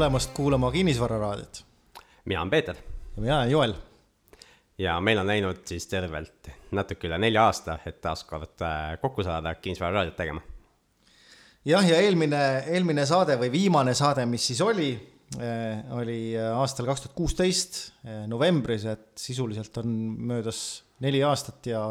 tulemast kuulama Kinnisvararaadiot. mina olen Peeter. ja mina olen Joel. ja meil on läinud siis tervelt natuke üle nelja aasta, et taaskord äh, kokku saada Kinnisvararaadiot tegema. jah, ja eelmine, eelmine saade või viimane saade, mis siis oli, äh, oli aastal kaks tuhat kuusteist äh, novembris, et sisuliselt on möödas neli aastat ja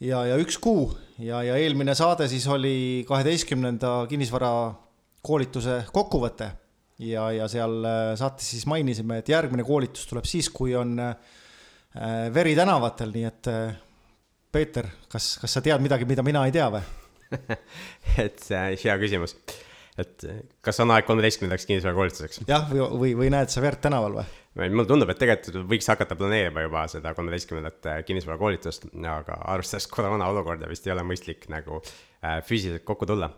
ja, ja üks kuu ja, ja eelmine saade siis oli kaheteistkümnenda kinnisvarakoolituse kokkuvõte ja, ja seal äh, saates siis mainisime, et järgmine koolitus tuleb siis, kui on äh, veri tänavatel, nii et äh, Peeter, kas, kas sa tead midagi, mida mina ei tea või et see on hea küsimus. et kas on aeg kolmeteistkümnendaks kinnisvarakoolituseks? jah, või, või, või näed sa verd tänaval või? mulle tundub, et tegelikult võiks hakata planeerima juba seda kolmeteistkümnendat kinnisvarakoolitust, aga arvestades koroona olukorda vist ei ole mõistlik nagu füüsiliselt kokku tulla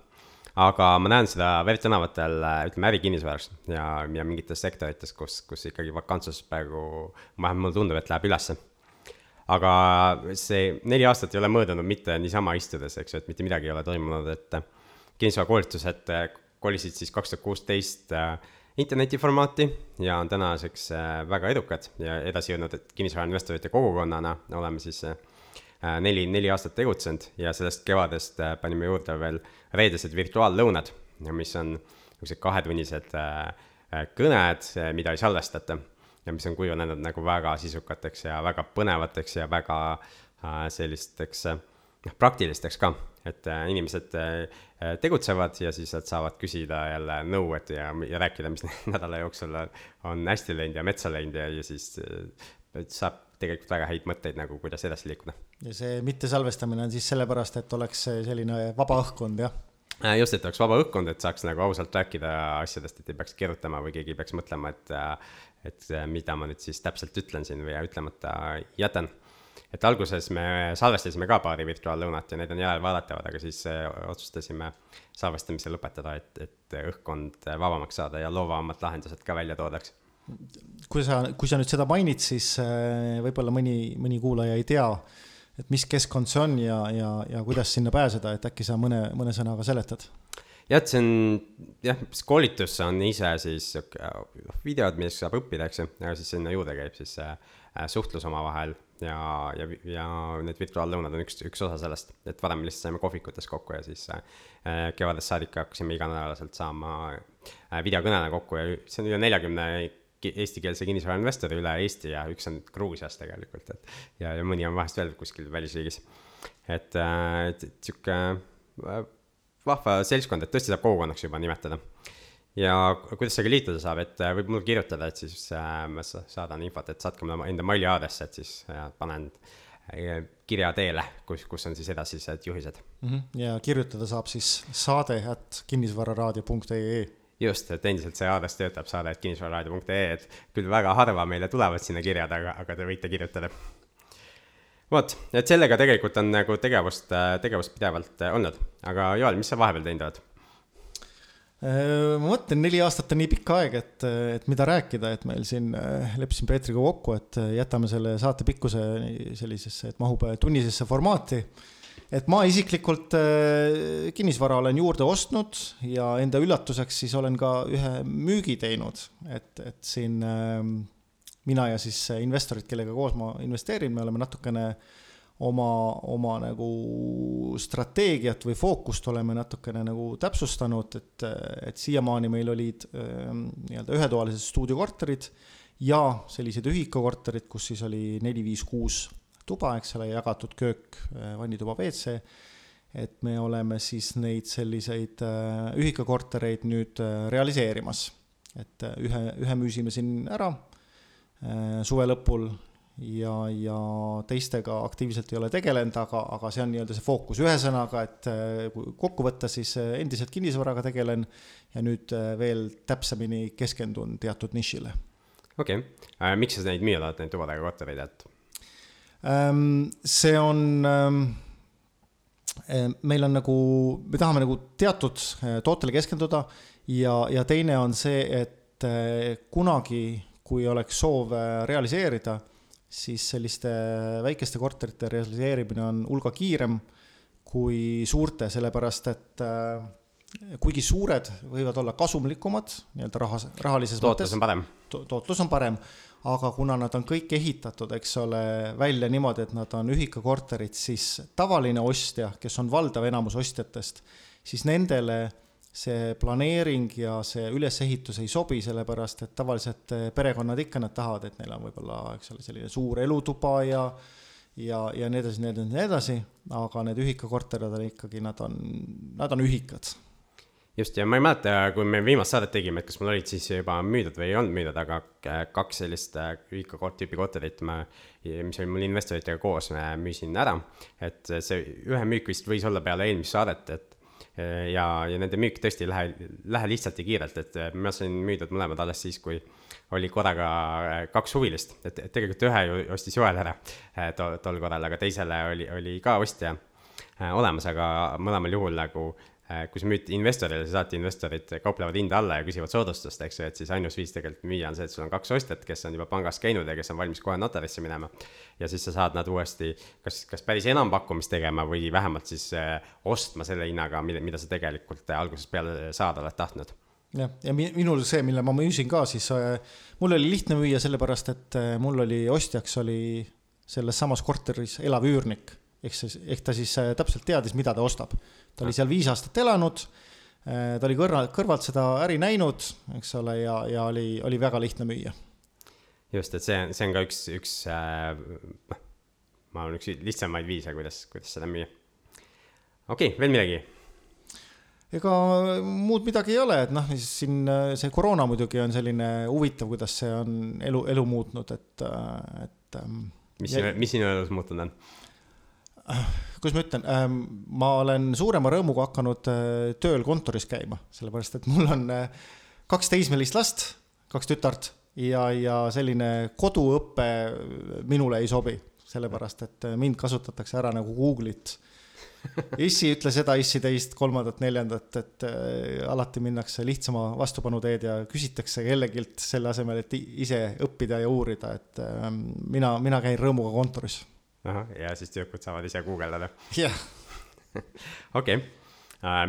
aga ma näen seda Verd tänavatel, ütleme ärikinnisvaras ja, ja mingites sektorites, kus, kus ikkagi vakantsus praegu, vähemalt mulle tundub, et läheb ülesse. aga see neli aastat ei ole möödunud mitte niisama istudes, eks ju, et mitte midagi ei ole toimunud, et kinnisvarakoolitused kolisid siis kaks tuhat kuusteist äh, internetiformaati ja on tänaseks äh, väga edukad ja edasi jõudnud, et kinnisvarainvestorite kogukonnana oleme siis äh, Äh, neli, neli aastat tegutsenud ja sellest kevadest äh, panime juurde veel reedesed virtuaallõunad, mis on niisugused kahetunnised äh, kõned, mida ei salvestata ja mis on kujunenud nagu väga sisukateks ja väga põnevateks ja väga sellisteks noh, praktilisteks ka, et inimesed tegutsevad ja siis nad saavad küsida jälle nõu, et ja, ja rääkida, mis nädala jooksul on hästi läinud ja metsa läinud ja, ja siis saab tegelikult väga häid mõtteid nagu, kuidas edasi liikuda. ja see mittesalvestamine on siis sellepärast, et oleks selline vaba õhkkond, jah? Äh, just, et oleks vaba õhkkond, et saaks nagu ausalt rääkida asjadest, et ei peaks kirjutama või keegi ei peaks mõtlema, et, äh, et äh, mida ma nüüd siis täpselt ütlen siin või ütlemata jätan. et alguses me salvestasime ka paari virtuaallõunat ja need on järelvaadatavad, aga siis otsustasime salvestamise lõpetada, et, et õhkkond vabamaks saada ja loovamad lahendused ka välja toodaks kui sa, kui sa nüüd seda mainid, siis äh, võib-olla mõni, mõni kuulaja ei tea, et mis keskkond see on ja, ja, ja kuidas sinna pääseda, et äkki sa mõne, mõne sõnaga seletad? jah, see on jah, koolitus on ise siis noh, videod, millest saab õppida, eks ju, aga siis sinna juurde käib siis äh, suhtlus omavahel ja, ja, ja need virtuaallõunad on üks, üks osa sellest, et varem lihtsalt saime kohvikutes kokku ja siis äh, kevadest saadik hakkasime iganädalaselt saama äh, videokõnena kokku ja see on üle neljakümne eestikeelse kinnisvarainvestori üle Eesti ja üks on Gruusias tegelikult, et ja, ja mõni on vahest veel kuskil välisriigis. et, äh, et, et sihuke äh, vahva seltskond, et tõesti saab kogukonnaks juba nimetada. ja kuidas sellega liituda saab, et äh, võib mulle kirjutada, et siis äh, ma saadan infot, et saatke mulle enda maili aadresse, et siis äh, panen kirja teele, kus, kus on siis edasised juhised mm. -hmm. ja kirjutada saab siis saade at kinnisvararaadio.ee just, et endiselt see aadress töötab, saade, et kinnisvararaadio.ee, et küll väga harva meile tulevad sinna kirjad, aga, aga te võite kirjutada. vot, et sellega tegelikult on nagu tegevust, tegevust pidevalt äh, olnud, aga Joel, mis sa vahepeal teinud oled? Äh, ma mõtlen, neli aastat on nii pikk aeg, et, et mida rääkida, et meil siin äh, leppisime Peetriga kokku, et jätame selle saate pikkuse sellisesse, et mahub tunnisesse formaati et ma isiklikult äh, kinnisvara olen juurde ostnud ja enda üllatuseks siis olen ka ühe müügi teinud, et, et siin ähm, mina ja siis investorid, kellega koos ma investeerin, me oleme natukene oma, oma nagu strateegiat või fookust oleme natukene nagu täpsustanud, et, et siiamaani meil olid ähm, nii-öelda ühetoalised stuudiokorterid ja sellised ühikakorterid, kus siis oli neli, viis, kuus tuba, eks ole, jagatud köök, äh, vannituba, WC. et me oleme siis neid selliseid äh, ühikakortereid nüüd äh, realiseerimas. et ühe, ühe müüsime siin ära suve lõpul ja, ja teistega aktiivselt ei ole tegelenud, aga, aga see on nii-öelda see fookus, ühesõnaga, et kui kokku võtta, siis endiselt kinnisvaraga tegelen ja nüüd veel täpsemini keskendun teatud nišile. okei okay., miks sa neid müüa tahad, neid tubadega kortereid, et? Ehm, see on, ehm, ehm, meil on nagu, me tahame nagu teatud eh, tootele keskenduda ja, ja teine on see, et eh, kunagi, kui oleks soov eh, realiseerida, siis selliste väikeste korterite realiseerimine on hulga kiirem kui suurte, sellepärast et kuigi suured võivad olla kasumlikumad nii-öelda rahas, rahalises tootlus on parem to,. tootlus on parem, aga kuna nad on kõik ehitatud, eks ole, välja niimoodi, et nad on ühikakorterid, siis tavaline ostja, kes on valdav enamus ostjatest, siis nendele see planeering ja see ülesehitus ei sobi, sellepärast et tavaliselt perekonnad ikka nad tahavad, et neil on võib-olla, eks ole, selline suur elutuba ja ja, ja nii edasi, nii edasi, nii edasi, aga need ühikakorterid on ikkagi, nad on, nad on ühikad just, ja ma ei mäleta, kui me viimast saadet tegime, et kas mul olid siis juba müüdud või ei olnud müüdud, aga kaks sellist ühikakort tüüpi korterit ma, mis oli mul investoritega koos, müüsin ära. et see ühe müük vist võis olla peale eelmist saadet, et ja, ja nende müük tõesti ei lähe, lähe lihtsalt ja kiirelt, et ma sain müüdud mõlemad alles siis, kui oli korraga kaks huvilist, et tegelikult ühe ju ostis Joel ära tol, tol korral, aga teisele oli, oli ka ostja olemas, aga mõlemal juhul nagu Äh, kui sa müüd investorile, siis alati investorid kauplevad hinda alla ja küsivad soodustust, eks ju, et siis ainus viis tegelikult müüa on see, et sul on kaks ostjat, kes on juba pangas käinud ja kes on valmis kohe notarisse minema. ja siis sa saad nad uuesti kas, kas päris enampakkumist tegema või vähemalt siis äh, ostma selle hinnaga, mida, mida sa tegelikult äh, algusest peale saada oled tahtnud jah, ja minul see, mille ma müüsin ka, siis äh, mul oli lihtne müüa, sellepärast et äh, mul oli ostjaks oli selles samas korteris elav üürnik ehk siis, ehk ta siis äh, täpselt teadis, mida ta ostab. Ta oli seal viis aastat elanud, äh, ta oli kõrval, kõrvalt seda äri näinud, eks ole, ja, ja oli, oli väga lihtne müüa. just, et see, see on ka üks, üks äh, noh äh,, ma arvan, üks lihtsamaid viise, kuidas, kuidas seda müüa. okei okay,, veel midagi? ega muud midagi ei ole, et noh, siin see koroona muidugi on selline huvitav, kuidas see on elu, elu muutnud, et, et. Ähm, mis ja..., mis sinu elus muutunud on? Kuidas ma ütlen, ähm, ma olen suurema rõõmuga hakanud äh, tööl kontoris käima, sellepärast et mul on äh, kaks teismelist last, kaks tütart ja, ja selline koduõpe minule ei sobi, sellepärast et äh, mind kasutatakse ära nagu Google'it. issi ütle seda, issi teist, kolmandat, neljandat, et alati minnakse lihtsama vastupanuteed ja küsitakse kellegilt selle asemel, et ise õppida ja uurida, et ähm, mina, mina käin rõõmuga kontoris ahah, ja siis tüdrukud saavad ise guugeldada. jah. okei, äh,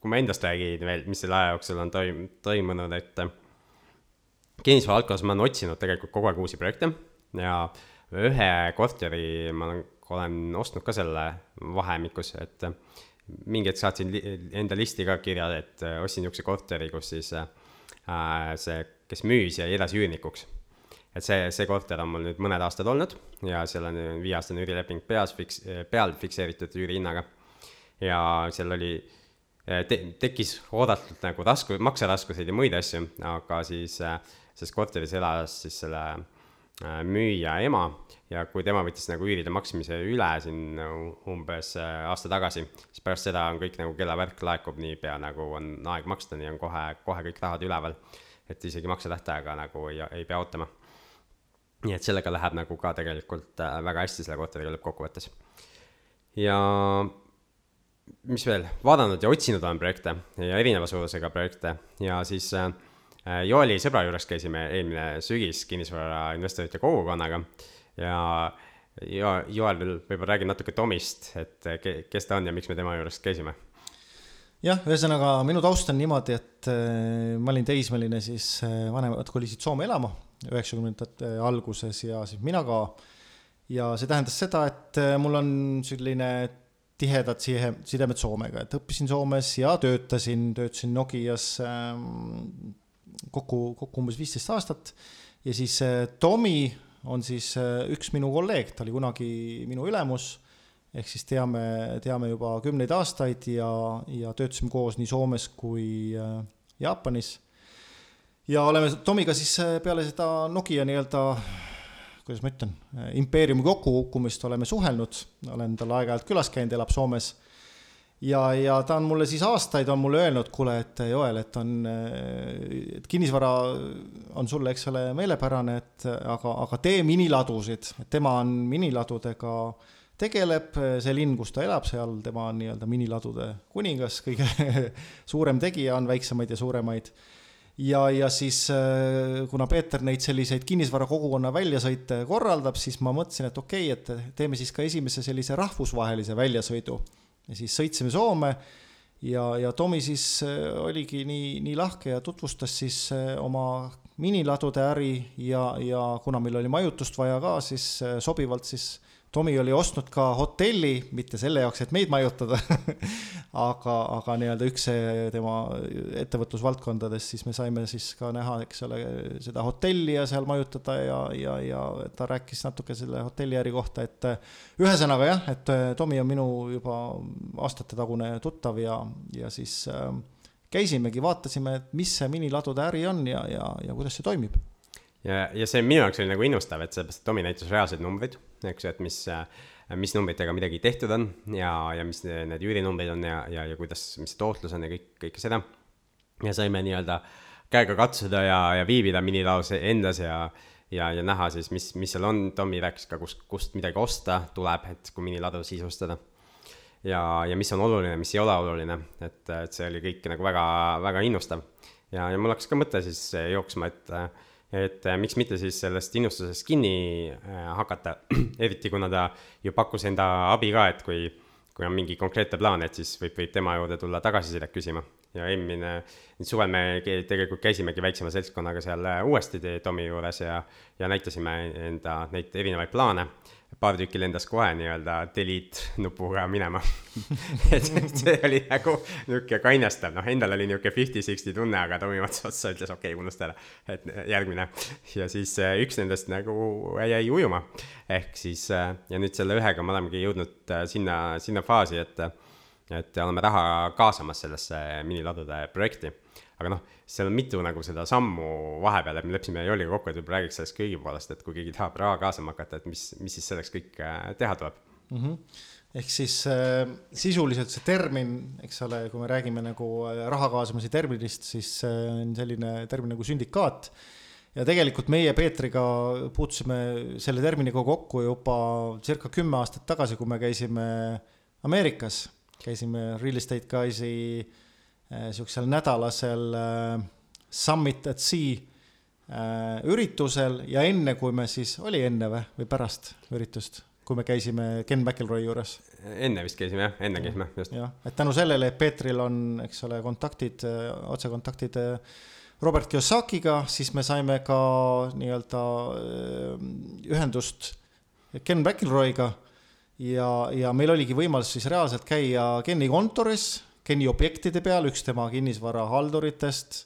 kui ma endast räägin veel, mis selle aja jooksul on toim-, toimunud, et äh, kinnisvara valdkonnas ma olen otsinud tegelikult kogu aeg uusi projekte ja ühe korteri ma olen, olen ostnud ka selle vahemikus, et äh, mingi hetk saatsin li enda listi ka kirja, et ostsin niisuguse korteri, kus siis äh, see, kes müüs, jäi edasi üürnikuks et see, see korter on mul nüüd mõned aastad olnud ja seal on viieaastane üürileping peas fiks-, peal fikseeritud üürihinnaga. ja seal oli te,, tekkis oodatult nagu rasku-, makseraskuseid ja muid asju, aga siis selles korteris elas siis selle äh, müüja ema ja kui tema võttis nagu üüride maksmise üle siin umbes äh, aasta tagasi, siis pärast seda on kõik nagu kellavärk laekub niipea, nagu on aeg maksta, nii on kohe, kohe kõik rahad üleval. et isegi maksetähtaega nagu ei, ei pea ootama nii et sellega läheb nagu ka tegelikult äh, väga hästi selle korteriga lõppkokkuvõttes. ja mis veel, vaadanud ja otsinud olen projekte ja erineva suurusega projekte. Ja siis äh, Joeli sõbra juures käisime eelmine sügis kinnisvarainvestorite kogukonnaga. Ja Jo-, Joel võib-olla räägib natuke Tomist, et äh, ke, kes ta on ja miks me tema juures käisime. Jah, ühesõnaga minu taust on niimoodi, et äh, ma olin teismeline, siis vanemad kolisid Soome elama üheksakümnendate alguses ja siis mina ka. ja see tähendas seda, et äh, mul on selline tihedad sihe, sidemed Soomega, et õppisin Soomes ja töötasin, töötasin Nokias ähm, kokku, kokku umbes viisteist aastat. ja siis äh, Tomi on siis äh, üks minu kolleeg, ta oli kunagi minu ülemus ehk siis teame, teame juba kümneid aastaid ja, ja töötasime koos nii Soomes kui Jaapanis ja oleme Tomiga siis äh, peale seda Nokia nii-öelda, kuidas ma ütlen, äh, impeeriumi kokkukukkumist oleme suhelnud, olen tal aeg-ajalt külas käinud, elab Soomes. ja, ja ta on mulle siis aastaid on mulle öelnud, kuule, et Joel, et on, äh, et kinnisvara on sulle, eks ole, meelepärane, et aga, aga tee miniladusid, tema on miniladudega tegeleb, see linn, kus ta elab, seal tema on nii-öelda miniladude kuningas, kõige suurem tegija on väiksemaid ja suuremaid ja, ja siis äh, kuna Peeter neid selliseid kinnisvarakogukonna väljasõite korraldab, siis ma mõtlesin, et okei okay,, et teeme siis ka esimese sellise rahvusvahelise väljasõidu. ja siis sõitsime Soome ja, ja Tomi siis oligi nii, nii lahke ja tutvustas siis oma miniladude äri ja, ja kuna meil oli majutust vaja ka, siis sobivalt siis Tomi oli ostnud ka hotelli, mitte selle jaoks, et meid majutada aga, aga nii-öelda üks tema ettevõtlusvaldkondadest, siis me saime siis ka näha, eks ole, seda hotelli ja seal majutada ja, ja, ja ta rääkis natuke selle hotelliäri kohta, et ühesõnaga jah, et Tomi on minu juba aastatetagune tuttav ja, ja siis äh, käisimegi, vaatasime, et mis see miniladude äri on ja, ja, ja kuidas see toimib. Ja, ja see minu jaoks oli nagu innustav, et sellepärast, et Tomi näitas reaalseid numbreid, eks ju, et mis, mis numbritega midagi tehtud on ja, ja mis need üürinumbrid on ja, ja, ja kuidas, mis tootlus on ja kõik, kõike seda. ja saime nii-öelda käega katsuda ja, ja viibida minilaos endas ja, ja, ja näha siis, mis, mis seal on, Tomi rääkis ka, kust, kust midagi osta tuleb, et kui miniladu sisustada. ja, ja mis on oluline, mis ei ole oluline, et, et see oli kõik nagu väga, väga innustav. ja, ja mul hakkas ka mõte siis jooksma, et et äh, miks mitte siis sellest innustusest kinni äh, hakata, eriti kuna ta ju pakkus enda abi ka, et kui, kui on mingi konkreetne plaan, et siis võib, võib tema juurde tulla tagasisidet küsima. ja eelmine, suvel me tegelikult käisimegi väiksema seltskonnaga seal äh, uuesti Tomi juures ja, ja näitasime enda neid erinevaid plaane paar tükki lendas kohe nii-öelda delete nupuga minema et see oli nagu niisugune kainestav, noh, endal oli niisugune fifty-sixty tunne, aga Tomi ots otsa ütles okei okay,, unusta ära, et järgmine. ja siis äh, üks nendest nagu jäi ujuma. ehk siis äh, ja nüüd selle ühega me olemegi jõudnud äh, sinna, sinna faasi, et, et oleme raha kaasamas sellesse miniladude projekti aga noh, seal on mitu nagu seda sammu vahepeal, et me leppisime Jolliga kokku, et võib-olla räägiks sellest kõigi poolest, et kui keegi tahab raha kaasama hakata, et mis, mis siis selleks kõik äh, teha tuleb mm. -hmm. ehk siis äh, sisuliselt see termin, eks ole, kui me räägime nagu äh, raha kaasamise terminist, siis äh, on selline termin nagu sündikaat ja tegelikult meie Peetriga puutusime selle terminiga kokku juba circa kümme aastat tagasi, kui me käisime Ameerikas, käisime Real Estate Guys'i Äh, sihukesel nädalasel äh, Summit at Sea äh, üritusel ja enne, kui me siis, oli enne või, või pärast üritust, kui me käisime Ken McElroy juures? enne vist käisime jah, enne käisime, just. jah, et tänu sellele, et Peetril on, eks ole, kontaktid, otsekontaktid Robert Kiyosakiga, siis me saime ka nii-öelda ühendust Ken McElroy'ga ja, ja meil oligi võimalus siis reaalselt käia Kenni kontoris Kenny objektide peal, üks tema kinnisvarahalduritest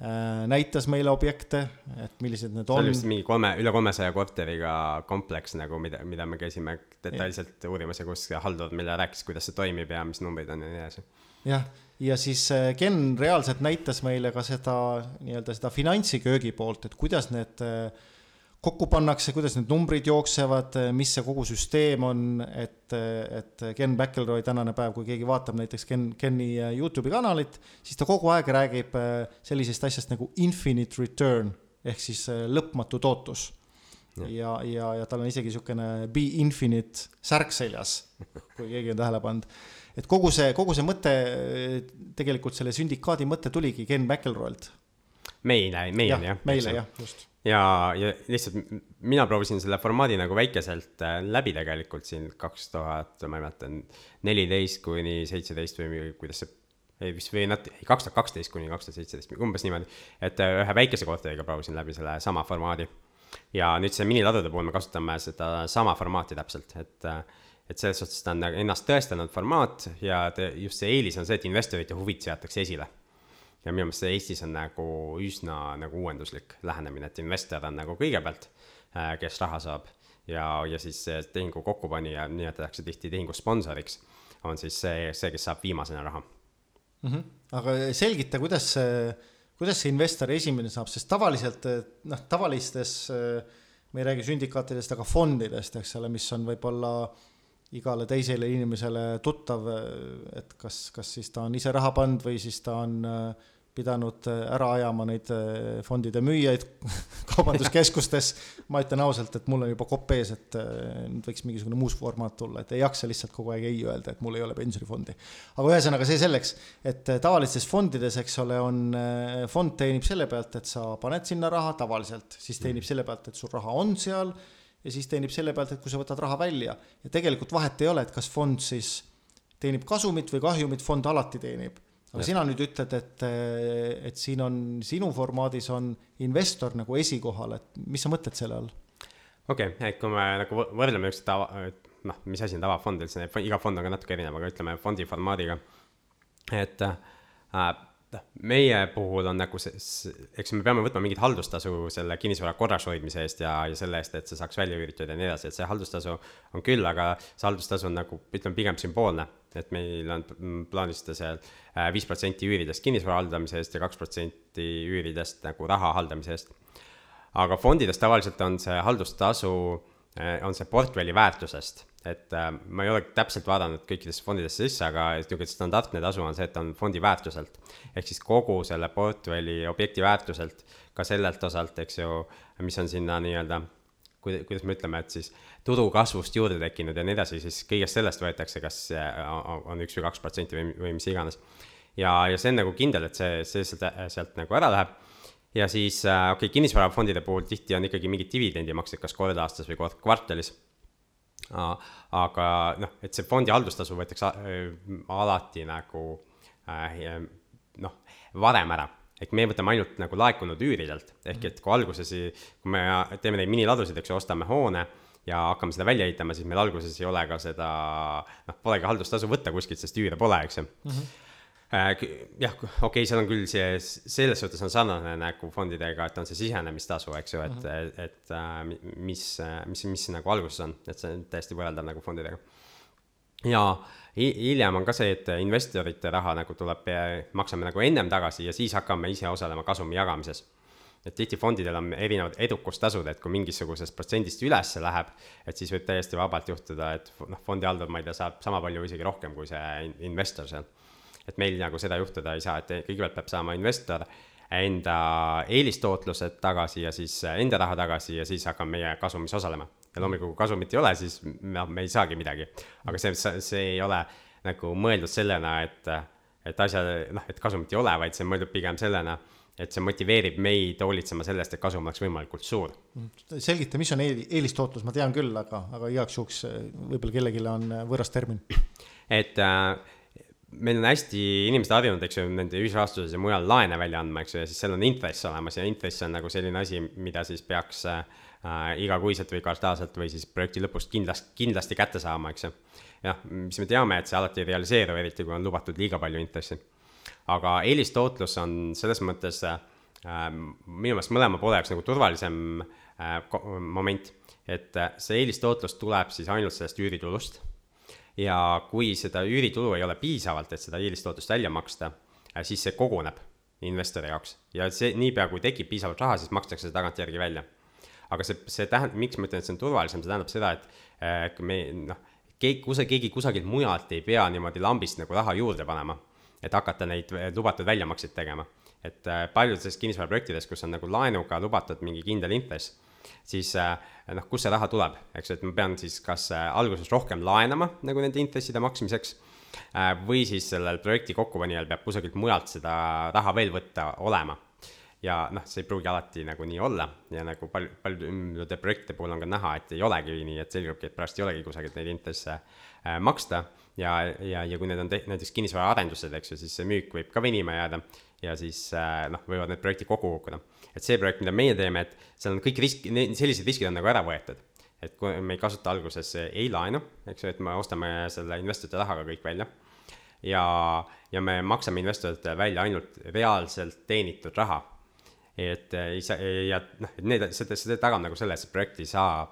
äh, näitas meile objekte, et millised need on. see oli vist mingi kolme, üle kolmesaja korteriga kompleks nagu, mida, mida me käisime detailselt ja. uurimas ja kus haldur meile rääkis, kuidas see toimib ja mis numbrid on ja nii edasi. jah, ja siis äh, Ken reaalselt näitas meile ka seda nii-öelda seda finantsiköögi poolt, et kuidas need äh, kokku pannakse, kuidas need numbrid jooksevad, mis see kogu süsteem on, et, et Ken McElroy tänane päev, kui keegi vaatab näiteks Ken, Ken'i Youtube'i kanalit, siis ta kogu aeg räägib sellisest asjast nagu infinite return ehk siis lõpmatu tootlus. ja, ja, ja, ja tal on isegi niisugune be infinite särk seljas, kui keegi on tähele pannud. et kogu see, kogu see mõte, tegelikult selle sündikaadi mõte tuligi Ken McElroy'lt. meile, meile jah. meile jah, just ja, ja lihtsalt mina proovisin selle formaadi nagu väikeselt äh, läbi tegelikult siin kaks tuhat, ma ei mäleta, neliteist kuni seitseteist või kuidas see, ei vist või nat-, ei kaks tuhat kaksteist kuni kaks tuhat seitseteist, umbes niimoodi. et äh, ühe väikese korteriga proovisin läbi selle sama formaadi. ja nüüd see miniladude puhul me kasutame seda sama formaati täpselt, et äh, et selles suhtes ta on ennast tõestanud formaat ja te, just see eelis on see, et investorite huvid seatakse esile ja minu meelest see Eestis on nagu üsna nagu uuenduslik lähenemine, et investor on nagu kõigepealt, äh, kes raha saab ja, ja siis tehingu kokkupanija, nimetatakse tihti tehingu sponsoriks, on siis see, see, kes saab viimasena raha mm. -hmm. aga selgita, kuidas see, kuidas see investor esimene saab, sest tavaliselt noh, tavalistes, me ei räägi sündikaatidest, aga fondidest, eks ole, mis on võib-olla igale teisele inimesele tuttav, et kas, kas siis ta on ise raha pannud või siis ta on äh, pidanud äh, ära ajama neid äh, fondide müüjaid kaubanduskeskustes. ma ütlen ausalt, et mul on juba kopp ees, et äh, nüüd võiks mingisugune muus formaat tulla, et ei jaksa lihtsalt kogu aeg ei öelda, et mul ei ole pensionifondi. aga ühesõnaga see selleks, et tavalistes fondides, eks ole, on, fond teenib selle pealt, et sa paned sinna raha tavaliselt, siis teenib selle pealt, et sul raha on seal ja siis teenib selle pealt, et kui sa võtad raha välja ja tegelikult vahet ei ole, et kas fond siis teenib kasumit või kahjumit, fond alati teenib. Aga sina nüüd ütled, et, et siin on, sinu formaadis on investor nagu esikohal, et mis sa mõtled selle all? okei okay,, et kui me nagu võrdleme üksteist tava, noh, mis asi on tavafond üldse, iga fond on ka natuke erinev, aga ütleme fondi formaadiga. et äh, noh, meie puhul on nagu see, eks me peame võtma mingit haldustasu selle kinnisvara korras hoidmise eest ja, ja selle eest, et see saaks välja üüritud ja nii edasi, et see haldustasu on küll, aga see haldustasu on nagu, ütleme pigem sümboolne. et meil on plaanis seda seal äh, viis protsenti üüridest kinnisvara haldamise eest ja kaks protsenti üüridest nagu raha haldamise eest aga fondides tavaliselt on see haldustasu, eh, on see portfelli väärtusest. Et äh, ma ei ole täpselt vaadanud kõikidesse fondidesse sisse, aga niisugune standardne tasu on see, et on fondi väärtuselt. ehk siis kogu selle portfelli objekti väärtuselt, ka sellelt osalt, eks ju, mis on sinna nii-öelda kuidas me ütleme, et siis turu kasvust juurde tekkinud ja nii edasi, siis kõigest sellest võetakse, kas on üks või kaks protsenti või, või mis iganes. ja, ja see on nagu kindel, et see, see sealt, sealt nagu ära läheb ja siis äh, okei okay,, kinnisvarafondide puhul tihti on ikkagi mingid dividendimaksed, kas kord aastas või kord kvartalis. Aga noh, et see fondi haldustasu võetakse äh, alati nagu äh, noh, varem ära. Ehk me võtame ainult nagu laekunud üüridelt, ehk et kui alguses, kui me teeme neid miniladusid, eks ju, ostame hoone ja hakkame seda välja ehitama, siis meil alguses ei ole ka seda, noh, polegi haldustasu võtta kuskilt, sest üüre pole, eks ju. Mm. -hmm jah, okei okay,, seal on küll see, selles suhtes on sarnane nagu fondidega, et on see sisenemistasu, eks ju, et mm, -hmm. et, et äh, mis, mis, mis nagu alguses on, et see on täiesti võrreldav nagu fondidega. ja hiljem on ka see, et investorite raha nagu tuleb, maksame nagu ennem tagasi ja siis hakkame ise osalema kasumi jagamises et tihti fondidel on erinevad edukustasud, et kui mingisugusest protsendist ülesse läheb, et siis võib täiesti vabalt juhtuda, et noh, fondi haldur, ma ei tea, saab sama palju või isegi rohkem kui see investor seal et meil nagu seda juhtuda ei saa, et kõigepealt peab saama investor enda eelistootlused tagasi ja siis enda raha tagasi ja siis hakkame meie kasumis osalema. ja loomulikult, kui kasumit ei ole, siis me, me ei saagi midagi. aga see, see ei ole nagu mõeldud sellena, et, et asja, noh, et kasumit ei ole, vaid see on mõeldud pigem sellena, et see motiveerib meid hoolitsema sellest, et kasum oleks võimalikult suur. selgita, mis on eelistootlus, ma tean küll, aga, aga igaks juhuks võib-olla kellelegi on võõras termin. et äh, meil on hästi inimesed harjunud, eks ju, nende ühisrahastuses ja mujal laene välja andma, eks ju, ja siis seal on intress olemas ja intress on nagu selline asi, mida siis peaks äh, igakuiselt või kvartaalselt või siis projekti lõpust kindlasti, kindlasti kätte saama, eks ju. jah, mis me teame, et see alati ei realiseeru, eriti kui on lubatud liiga palju intressi. aga eelistootlus on selles mõttes äh, minu meelest mõlema poole jaoks nagu turvalisem äh, moment, et äh, see eelistootlus tuleb siis ainult sellest üüritulust ja kui seda üüritulu ei ole piisavalt, et seda eelistootust välja maksta, äh, siis see koguneb investori jaoks ja see, niipea kui tekib piisavalt raha, siis makstakse see tagantjärgi välja. aga see, see tähendab, miks ma ütlen, et see on turvalisem, see tähendab seda, et äh, me noh, keegi, kusa-, keegi kusagilt mujalt ei pea niimoodi lambist nagu raha juurde panema, et hakata neid lubatud väljamakseid tegema. et äh, paljudes kinnisvaraprojektides, kus on nagu laenuga lubatud mingi kindel intress siis äh, noh, kust see raha tuleb, eks et ma pean siis kas äh, alguses rohkem laenama nagu nende intresside maksmiseks äh, või siis sellel projekti kokkupanijal peab kusagilt mujalt seda raha veel võtta olema. ja noh, see ei pruugi alati nagu nii olla ja nagu palju, paljude projektide puhul on ka näha, et ei olegi nii, et selgubki, et pärast ei olegi kusagilt neid intresse maksta ja, ja, ja kui need on te-, näiteks kinnisvaraarendused, eks ju, siis see müük võib ka venima jääda ja siis noh, võivad need projektid kokku kukkuda et see projekt, mida meie teeme, et seal on kõik risk, sellised riskid on nagu ära võetud. et kui me ei kasuta alguses ei laenu, eks ju, et me ostame selle investorite rahaga kõik välja. ja, ja me maksame investoritele välja ainult reaalselt teenitud raha. et ei saa, ja noh, et need, see, see tagab nagu selle, et see projekt ei saa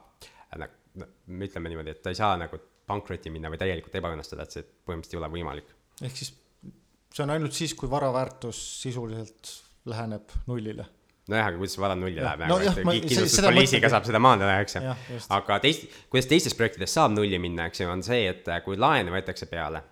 nagu, no ütleme niimoodi, et ta ei saa nagu pankrotti minna või täielikult ebaõnnestuda, et see põhimõtteliselt ei ole võimalik. ehk siis see on ainult siis, kui vara väärtus sisuliselt läheneb nullile nojah, aga kuidas see vara nulli läheb no, nagu, et kindlustuspoliisiga saab seda maandada, eks ju. aga teist, kuidas teistes projektides saab nulli minna, eks ju, on see, et äh, kui laen võetakse peale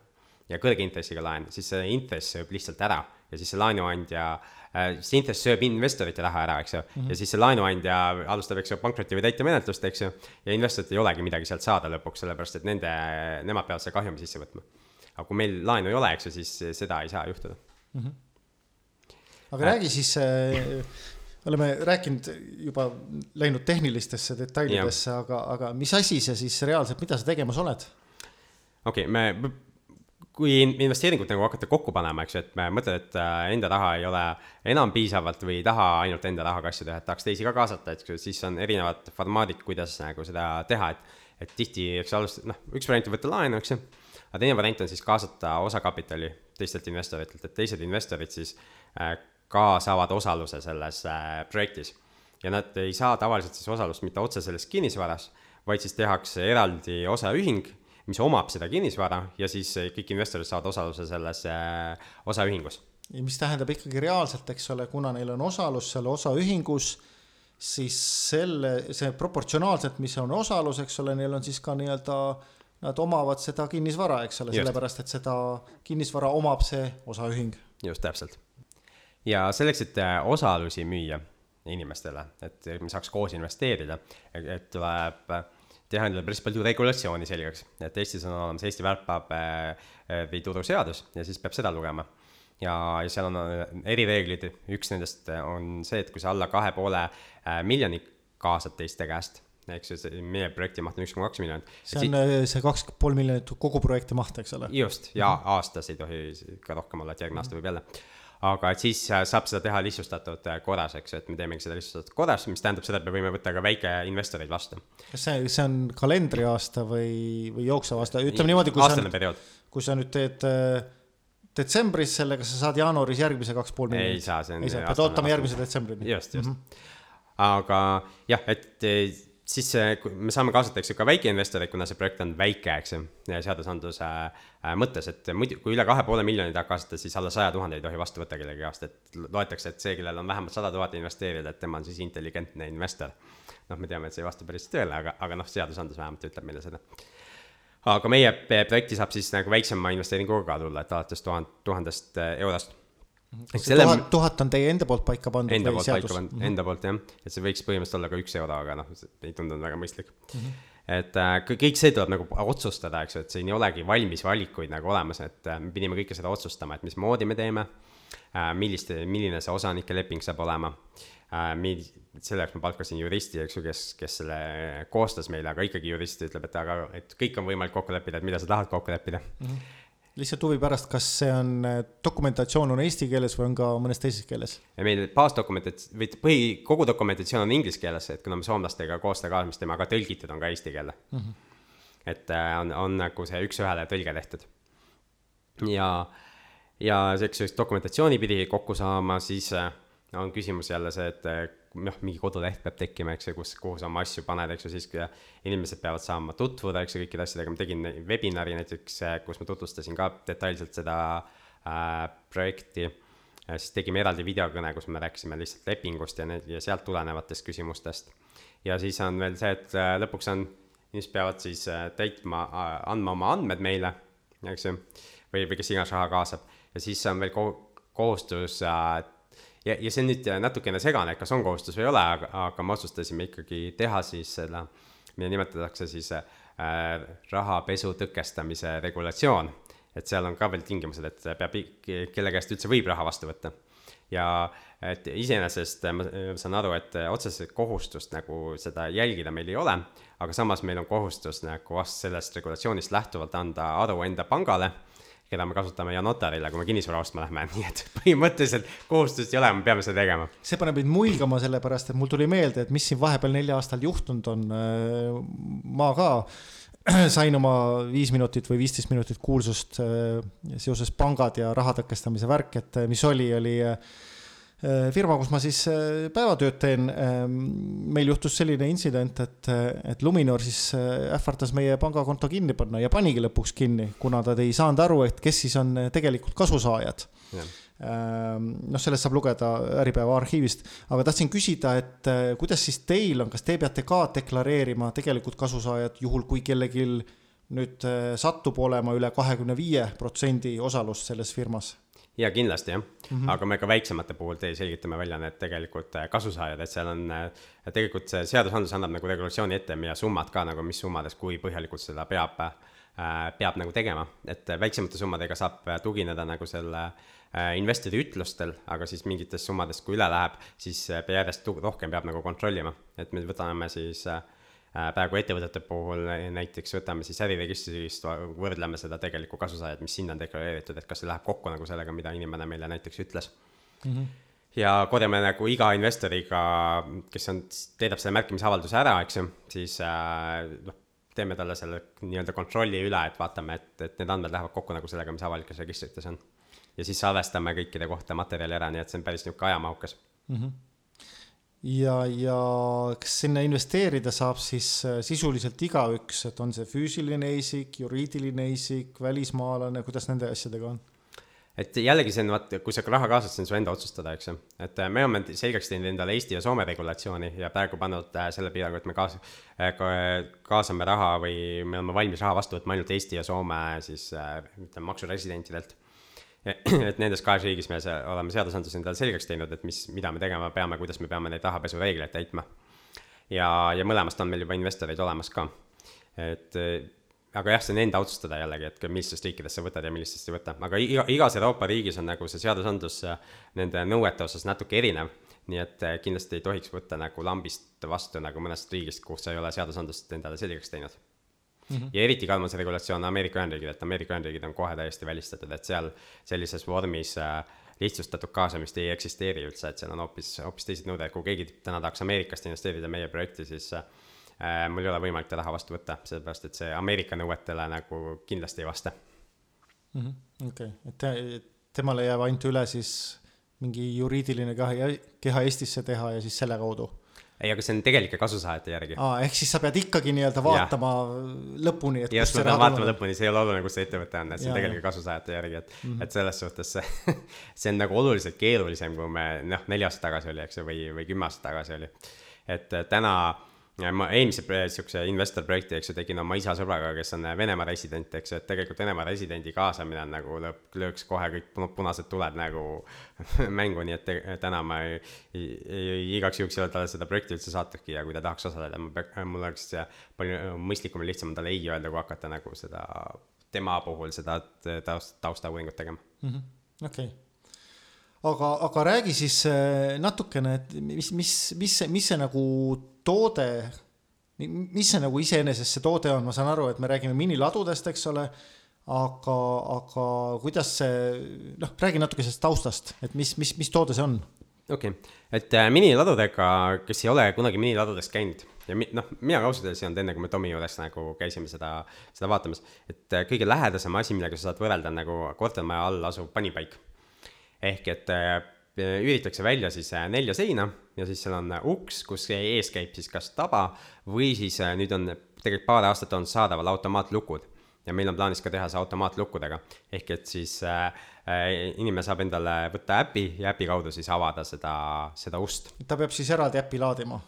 ja kõrge intressiga laen, siis see intress sööb lihtsalt ära ja siis see laenuandja äh, see intress sööb investorite raha ära, eks ju mm, -hmm. ja siis see laenuandja alustab, eks ju, pankroti või täitemenetlust, eks ju. ja investoritel ei olegi midagi sealt saada lõpuks, sellepärast et nende, nemad peavad selle kahjumi sisse võtma. aga kui meil laenu ei ole, eks ju, siis seda ei saa juhtuda mm. -hmm aga räägi siis äh, oleme rääkinud juba läinud tehnilistesse detailidesse, aga, aga mis asi see siis reaalselt, mida sa tegemas oled? okei okay,, me, kui investeeringut nagu hakata kokku panema, eks ju, et mõtled, et äh, enda raha ei ole enam piisavalt või ei taha ainult enda raha kassi teha, et tahaks teisi ka kaasata, et siis on erinevad formaadid, kuidas nagu seda teha, et et tihti, eks alust-, noh, üks variant on võtta laenu, eks ju, aga teine variant on siis kaasata osakapitali teistelt investoritelt, et teised investorid siis äh, ka saavad osaluse selles äh, projektis. ja nad ei saa tavaliselt siis osalust mitte otse selles kinnisvaras, vaid siis tehakse eraldi osaühing mis omab seda kinnisvara ja siis eh, kõik investorid saavad osaluse selles eh, osaühingus. ja mis tähendab ikkagi reaalselt, eks ole, kuna neil on osalus seal osaühingus, siis selle, see proportsionaalselt, mis on osalus, eks ole, neil on siis ka nii-öelda nad omavad seda kinnisvara, eks ole, sellepärast et seda kinnisvara omab see osaühing. just, täpselt. Ja selleks, et eh, osalusi müüa inimestele, et me saaks koos investeerida, et tuleb teha endale päris palju regulatsiooni selgeks, et Eestis on olemas Eesti väärtpaberi seadus ja siis peab seda lugema. ja, ja seal on äh, erireeglid, üks nendest on see, et kui sa alla kahe poole äh, miljoni kaasad teiste käest, ehk siis meie projekti maht on üks koma kaks miljonit. see on si äh, see kaks pool miljonit kogu projekti maht, eks ole? just, ja mm -hmm. aastas ei tohi ka rohkem olla, et järgmine aasta võib jälle aga et siis äh, saab seda teha lihtsustatud äh, korras, eks ju, et me teemegi seda lihtsustatud korras, mis tähendab seda, et me võime võtta ka väikeinvestoreid vastu. kas see, see on kalendriaasta või, või jooksev aasta, ütleme niimoodi, kui aastane periood. kui sa nüüd teed äh, detsembris sellega, sa saad jaanuaris järgmise kaks pool miljonit? ei saa, see on. ei saa, pead ootama järgmise detsembrini. just, just mm. -hmm. aga jah, et siis me saame kaasata, eks ju, ka väikeinvestoreid, kuna see projekt on väike, eks ju, seadusandluse äh, mõttes, et muidu, kui üle kahe poole miljoni tahab kaasata, siis alla saja tuhande ei tohi vastu võtta kellegi käest, et loetakse, et see, kellel on vähemalt sada tuhat investeerida, et tema on siis intelligentne investor. noh, me teame, et see ei vasta päris tõele, aga, aga noh, seadusandlus vähemalt ütleb meile seda. aga meie projekti saab siis nagu väiksema investeeringuga ka tulla, et alates tuhand, tuhandest äh, eurost kas see tuhat, tuhat on teie enda poolt paika pandud enda poolt seadus? paika pandud mm, -hmm. enda poolt jah, et see võiks põhimõtteliselt olla ka üks euro, aga noh, ei tundunud väga mõistlik mm. -hmm. et äh, kõik see tuleb nagu otsustada, eks ju, et siin ei olegi valmis valikuid nagu olemas, et äh, me pidime kõike seda otsustama, et mismoodi me teeme äh,, millist, milline see osanike leping saab olema äh,. mil-, selle jaoks ma palkasin juristi, eks ju, kes, kes selle koostas meile, aga ikkagi jurist ütleb, et aga, et kõik on võimalik kokku leppida, et mida sa tahad kokku leppida mm. -hmm lihtsalt huvi pärast, kas see on, äh, dokumentatsioon on eesti keeles või on ka mõnes teises keeles? meil baasdokumentat-, või põhi, kogu dokumentatsioon on inglise keeles, et kuna me soomlastega koos seda kaasamist teeme, aga tõlgitud on ka eesti keelde mm. -hmm. et äh, on, on nagu see üks-ühele tõlge tehtud. ja, ja selleks dokumentatsiooni pidi kokku saama, siis äh, on küsimus jälle see, et noh, mingi koduleht peab tekkima, eks ju, kus, kuhu sa oma asju paned, eks ju, siis inimesed peavad saama tutvuda, eks ju, kõikide asjadega, ma tegin webinari näiteks, kus ma tutvustasin ka detailselt seda äh, projekti. Siis tegime eraldi videokõne, kus me rääkisime lihtsalt lepingust ja need ja sealt tulenevatest küsimustest. ja siis on veel see, et äh, lõpuks on, inimesed peavad siis äh, täitma äh,, andma oma andmed meile, eks ju, või, või kes iganes raha kaasab. Ja siis on veel ko kohustus äh, ja, ja see on nüüd natukene segane, kas on kohustus või ei ole, aga, aga me otsustasime ikkagi teha siis seda, mida nimetatakse siis äh, rahapesu tõkestamise regulatsioon. et seal on ka veel tingimused, et peab, kelle käest üldse võib raha vastu võtta. ja et iseenesest ma saan aru, et otseselt kohustust nagu seda jälgida meil ei ole, aga samas meil on kohustus nagu sellest regulatsioonist lähtuvalt anda aru enda pangale keda me kasutame ja notarile, kui me kinnisvara ostma lähme, nii et põhimõtteliselt kohustust ei ole, me peame seda tegema. see paneb mind muigama, sellepärast et mul tuli meelde, et mis siin vahepeal neljal aastal juhtunud on. ma ka sain oma viis minutit või viisteist minutit kuulsust äh, seoses pangad ja raha tõkestamise värk, et mis oli, oli äh, Äh, firma, kus ma siis äh, päevatööd teen, ähm, meil juhtus selline intsident, et, et Luminor siis äh, ähvardas meie pangakonto kinni panna ja panigi lõpuks kinni, kuna ta ei saanud aru, et kes siis on tegelikult kasusaajad. Ähm, noh, sellest saab lugeda Äripäeva arhiivist, aga tahtsin küsida, et kuidas siis teil on, kas te peate ka deklareerima tegelikult kasusaajad, juhul kui kellelgi nüüd satub olema üle kahekümne viie protsendi osalust selles firmas? Ja kindlasti jah. Mm, -hmm. aga me ka väiksemate puhul te selgitame välja need tegelikult äh, kasusaajad, et seal on, äh, tegelikult see seadusandlus annab nagu regulatsiooni ette ja summad ka nagu, mis summades, kui põhjalikult seda peab äh,, peab nagu tegema, et väiksemate summadega saab tugineda nagu selle äh, investori ütlustel, aga siis mingitest summadest, kui üle läheb, siis järjest rohkem peab nagu kontrollima, et me võtame siis äh, praegu ettevõtete puhul näiteks võtame siis äriregistrist, võrdleme seda tegelikku kasusaajat, mis sinna on deklareeritud, et kas see läheb kokku nagu sellega, mida inimene meile näiteks ütles mm. -hmm ja korjame nagu iga investoriga, kes on, täidab selle märkimisavalduse ära, eks ju, siis äh, noh, teeme talle selle nii-öelda kontrolli üle, et vaatame, et, et need andmed lähevad kokku nagu sellega, mis avalikes registrites on. ja siis salvestame kõikide kohta materjali ära, nii et see on päris niisugune ajamahukas mm. -hmm ja, ja kas sinna investeerida saab siis äh, sisuliselt igaüks, et on see füüsiline isik, juriidiline isik, välismaalane, kuidas nende asjadega on? et jällegi see on vaata, kui sa raha kaasad, see on su enda otsustada, eks ju. et äh, me oleme selgeks teinud endale Eesti ja Soome regulatsiooni ja praegu pannud äh, selle piirangu, et me kaas- ka,, kaasame raha või me oleme valmis raha vastu võtma ainult Eesti ja Soome siis ütleme maksuresidentidelt et nendes kahes riigis me oleme seadusandluse endale selgeks teinud, et mis, mida me tegema peame, kuidas me peame neid rahapesureegleid täitma. ja, ja mõlemast on meil juba investoreid olemas ka. et aga jah, see on enda otsustada jällegi, et millistest riikidest sa võtad ja millistest ei võta, aga iga, igas Euroopa riigis on nagu see seadusandlus nende nõuete osas natuke erinev. nii et kindlasti ei tohiks võtta nagu lambist vastu nagu mõnest riigist, kus ei ole seadusandlust endale selgeks teinud Mm -hmm. ja eriti kalmas regulatsioon Ameerika Ühendriigid, et Ameerika Ühendriigid on kohe täiesti välistatud, et seal sellises vormis äh, lihtsustatud kaasamist ei eksisteeri üldse, et seal on hoopis, hoopis teised nõuded, kui keegi täna tahaks Ameerikast investeerida meie projekti, siis äh, mul ei ole võimalik ta raha vastu võtta, sellepärast et see Ameerika nõuetele nagu kindlasti ei vasta. Mhm. okei, et temale jääb ainult üle siis mingi juriidiline keha, keha Eestisse teha ja siis selle kaudu ei, aga see on tegelike kasusaajate järgi. aa, ehk siis sa pead ikkagi nii-öelda vaatama ja. lõpuni, et just, ma pean vaatama tuleb. lõpuni, see ei ole oluline, kus see ettevõte on, et see on tegelike kasusaajate järgi, et mm, -hmm. et selles suhtes see see on nagu oluliselt keerulisem, kui me noh, neli aastat tagasi oli, eks ju, või, või kümme aastat tagasi oli. et täna ma eelmise sihukese investor projekti, eks ju, tegin oma isa sõbraga, kes on Venemaa resident, eks ju, et tegelikult Venemaa residendi kaasamine on nagu lõpp, lööks kohe kõik punased tuled nagu mängu, nii et täna ma ei, ei, igaks juhuks ei ole talle seda projekti üldse saatudki ja kui ta tahaks osaleda, ma peaks, mul oleks palju mõistlikum ja lihtsam talle ei öelda, kui hakata nagu seda tema puhul seda taust, taustauuringut tegema. Mm -hmm.. okei. Okay aga, aga räägi siis äh, natukene, et mis, mis, mis mis see nagu toode, mis see nagu iseenesest see toode on, ma saan aru, et me räägime miniladudest, eks ole, aga, aga kuidas see, noh, räägi natuke sellest taustast, et mis, mis, mis toode see on? okei okay., et äh, miniladudega, kes ei ole kunagi miniladudest käinud ja mi-, noh, mina ka ausalt öeldes ei olnud enne, kui me Tomi juures nagu käisime seda, seda vaatamas, et äh, kõige lähedasem asi, millega sa saad võrrelda, on nagu kortermaja all asuv panipaik ehk et äh, üritatakse välja siis äh, nelja seina ja siis seal on äh, uks, kus ees käib siis kas taba või siis nüüd on tegelikult paar aastat olnud saadaval automaatlukud ja meil on plaanis ka teha see automaatlukkudega. ehk et siis äh, inimene saab endale võtta äpi ja äpi kaudu siis avada seda, seda ust. ta peab siis eraldi äppi laadima?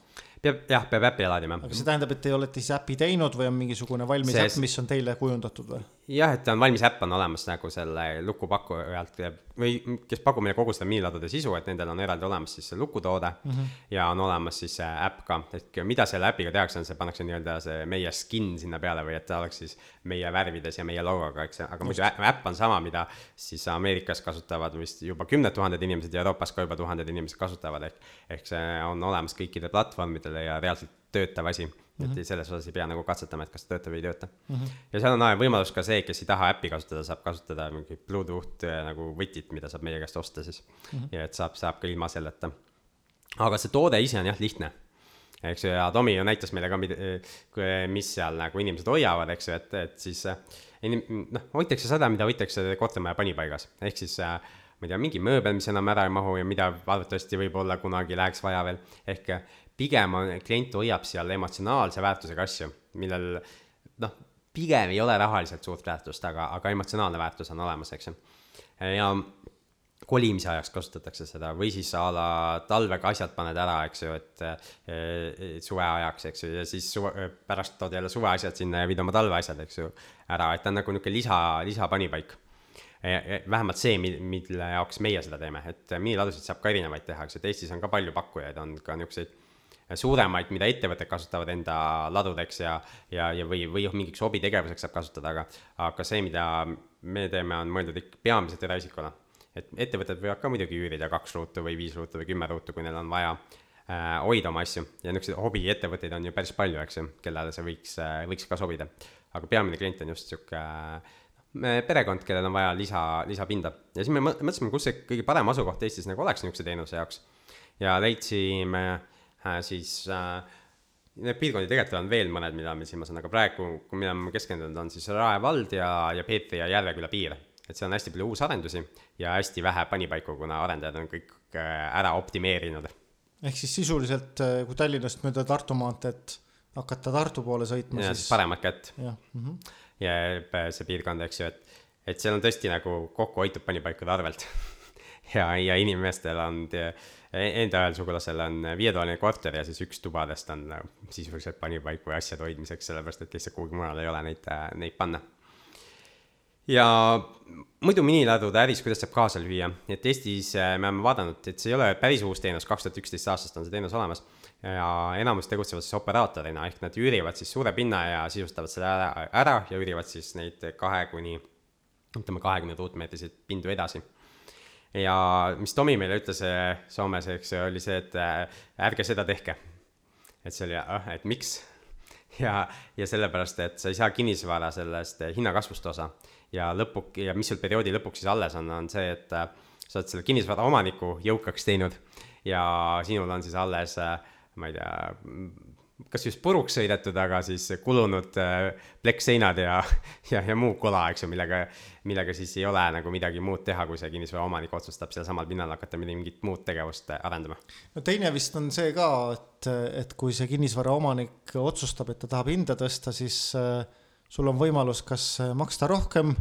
peab, jah, peab äppi laadima. aga see tähendab, et te olete siis äpi teinud või on mingisugune valmis see, äpp, mis on teile kujundatud või? Jah, et on valmis äpp on olemas nagu selle lukupakkujalt või kes pakub meile kogu seda miiniladude sisu, et nendel on eraldi olemas siis see lukutoode mm -hmm. ja on olemas siis see äpp ka, et mida selle äpiga tehakse, on see, pannakse nii-öelda see meie skin sinna peale või et ta oleks siis meie värvides ja meie logoga, eks, aga muidu äpp on sama, mida siis Ameerikas kasutavad vist juba kümned tuhanded inimesed ja Euroopas ka juba tuhanded inimesed kasutavad, ehk ehk see on olemas kõikidel platvormidel ja reaalselt töötav asi mm. -hmm. et selles osas ei pea nagu katsetama, et kas ta töötab või ei tööta mm. -hmm. ja seal on võimalus ka see, kes ei taha äppi kasutada, saab kasutada mingi Bluetooth äh, nagu võtit, mida saab meie käest osta siis mm. -hmm. ja et saab, saab ka ilma selleta. aga see toode ise on jah lihtne eks ju, ja Tomi ju näitas meile ka, mis seal nagu inimesed hoiavad, eks ju, et, et siis äh, noh, hoitakse seda, mida hoitakse kortermaja panipaigas, ehk siis äh, ma ei tea, mingi mööbel, mis enam ära ei mahu ja mida arvatavasti võib-olla kunagi läheks vaja veel, ehk pigem on, klient hoiab seal emotsionaalse väärtusega asju, millel noh, pigem ei ole rahaliselt suurt väärtust, aga, aga emotsionaalne väärtus on olemas, eks ju. ja kolimise ajaks kasutatakse seda või siis a la talvega asjad paned ära, eks ju, et suve ajaks, eks ju, ja siis suve, pärast tood jälle suveasjad sinna ja viid oma talveasjad, eks ju, ära, et ta on nagu niisugune lisa, lisapanipaik. vähemalt see, mille jaoks meie seda teeme, et miniladusid saab ka erinevaid teha, eks ju, et Eestis on ka palju pakkujaid, on ka niisuguseid suuremaid, mida ettevõtted kasutavad enda ladudeks ja, ja, ja või, või mingiks hobitegevuseks saab kasutada, aga, aga see, mida me teeme, on mõeldud ikka peamiselt eraisikuna. et ettevõtted võivad ka muidugi üürida kaks ruutu või viis ruutu või kümme ruutu, kui neil on vaja. äh, hoida oma asju ja niisuguseid hobiettevõtteid on ju päris palju, eks ju, kellele see võiks äh,, võiks ka sobida. aga peamine klient on just sihuke äh, perekond, kellel on vaja lisa, lisapinda ja siis me mõtlesime, kus see kõige parem asukoht Eestis nagu oleks niisuguse teenuse jaoks. ja leidsime äh, siis äh, Need piirkondi tegelikult on veel mõned, mida me silmas on, aga praegu, kui me keskendunud, on siis Rae vald ja, ja Peetri ja Järveküla piir. et seal on hästi palju uusarendusi ja hästi vähe panipaiku, kuna arendajad on kõik äh, ära optimeerinud. ehk siis sisuliselt, äh, kui Tallinnast mööda Tartu maanteed hakata Tartu poole sõitma, siis paremat kätt. mm -hmm. ja see piirkond, eks ju, et, et seal on tõesti nagu kokku hoitud panipaikade arvelt ja, ja inimestel on te, enda ühel sugulasel on viietoaline korter ja siis üks tubadest on äh, sisuliselt panipaik või asjade hoidmiseks, sellepärast et lihtsalt kuhugi mujal ei ole neid, äh, neid panna. ja muidu miniladude äris, kuidas saab kaasa lüüa, et Eestis äh, me oleme vaadanud, et see ei ole päris uus teenus, kaks tuhat üksteist aastast on see teenus olemas ja enamus tegutsevad siis operaatorina, ehk nad üürivad siis suure pinna ja sisustavad selle ära, ära ja üürivad siis neid kahe kuni ütleme, kahekümne ruutmeetriseid pindu edasi ja mis Tomi meile ütles äh, Soomes, eks oli see, et äh, ärge seda tehke. et see oli, ah, et miks? ja, ja sellepärast, et sa ei saa kinnisvara sellest äh, hinnakasvust osa. ja lõpu, ja mis sul perioodi lõpuks siis alles on, on see, et sa oled selle kinnisvara omaniku jõukaks teinud ja sinul on siis alles, ma ei tea, kas just puruks sõidetud, aga siis kulunud äh, plekkseinad ja, ja, ja muu kola, eks ju, millega, millega siis ei ole nagu midagi muud teha, kui see kinnisvara omanik otsustab sealsamal pinnal hakata mingit muud tegevust äh, arendama. no teine vist on see ka, et, et kui see kinnisvara omanik otsustab, et ta tahab hinda tõsta, siis äh, sul on võimalus kas maksta rohkem,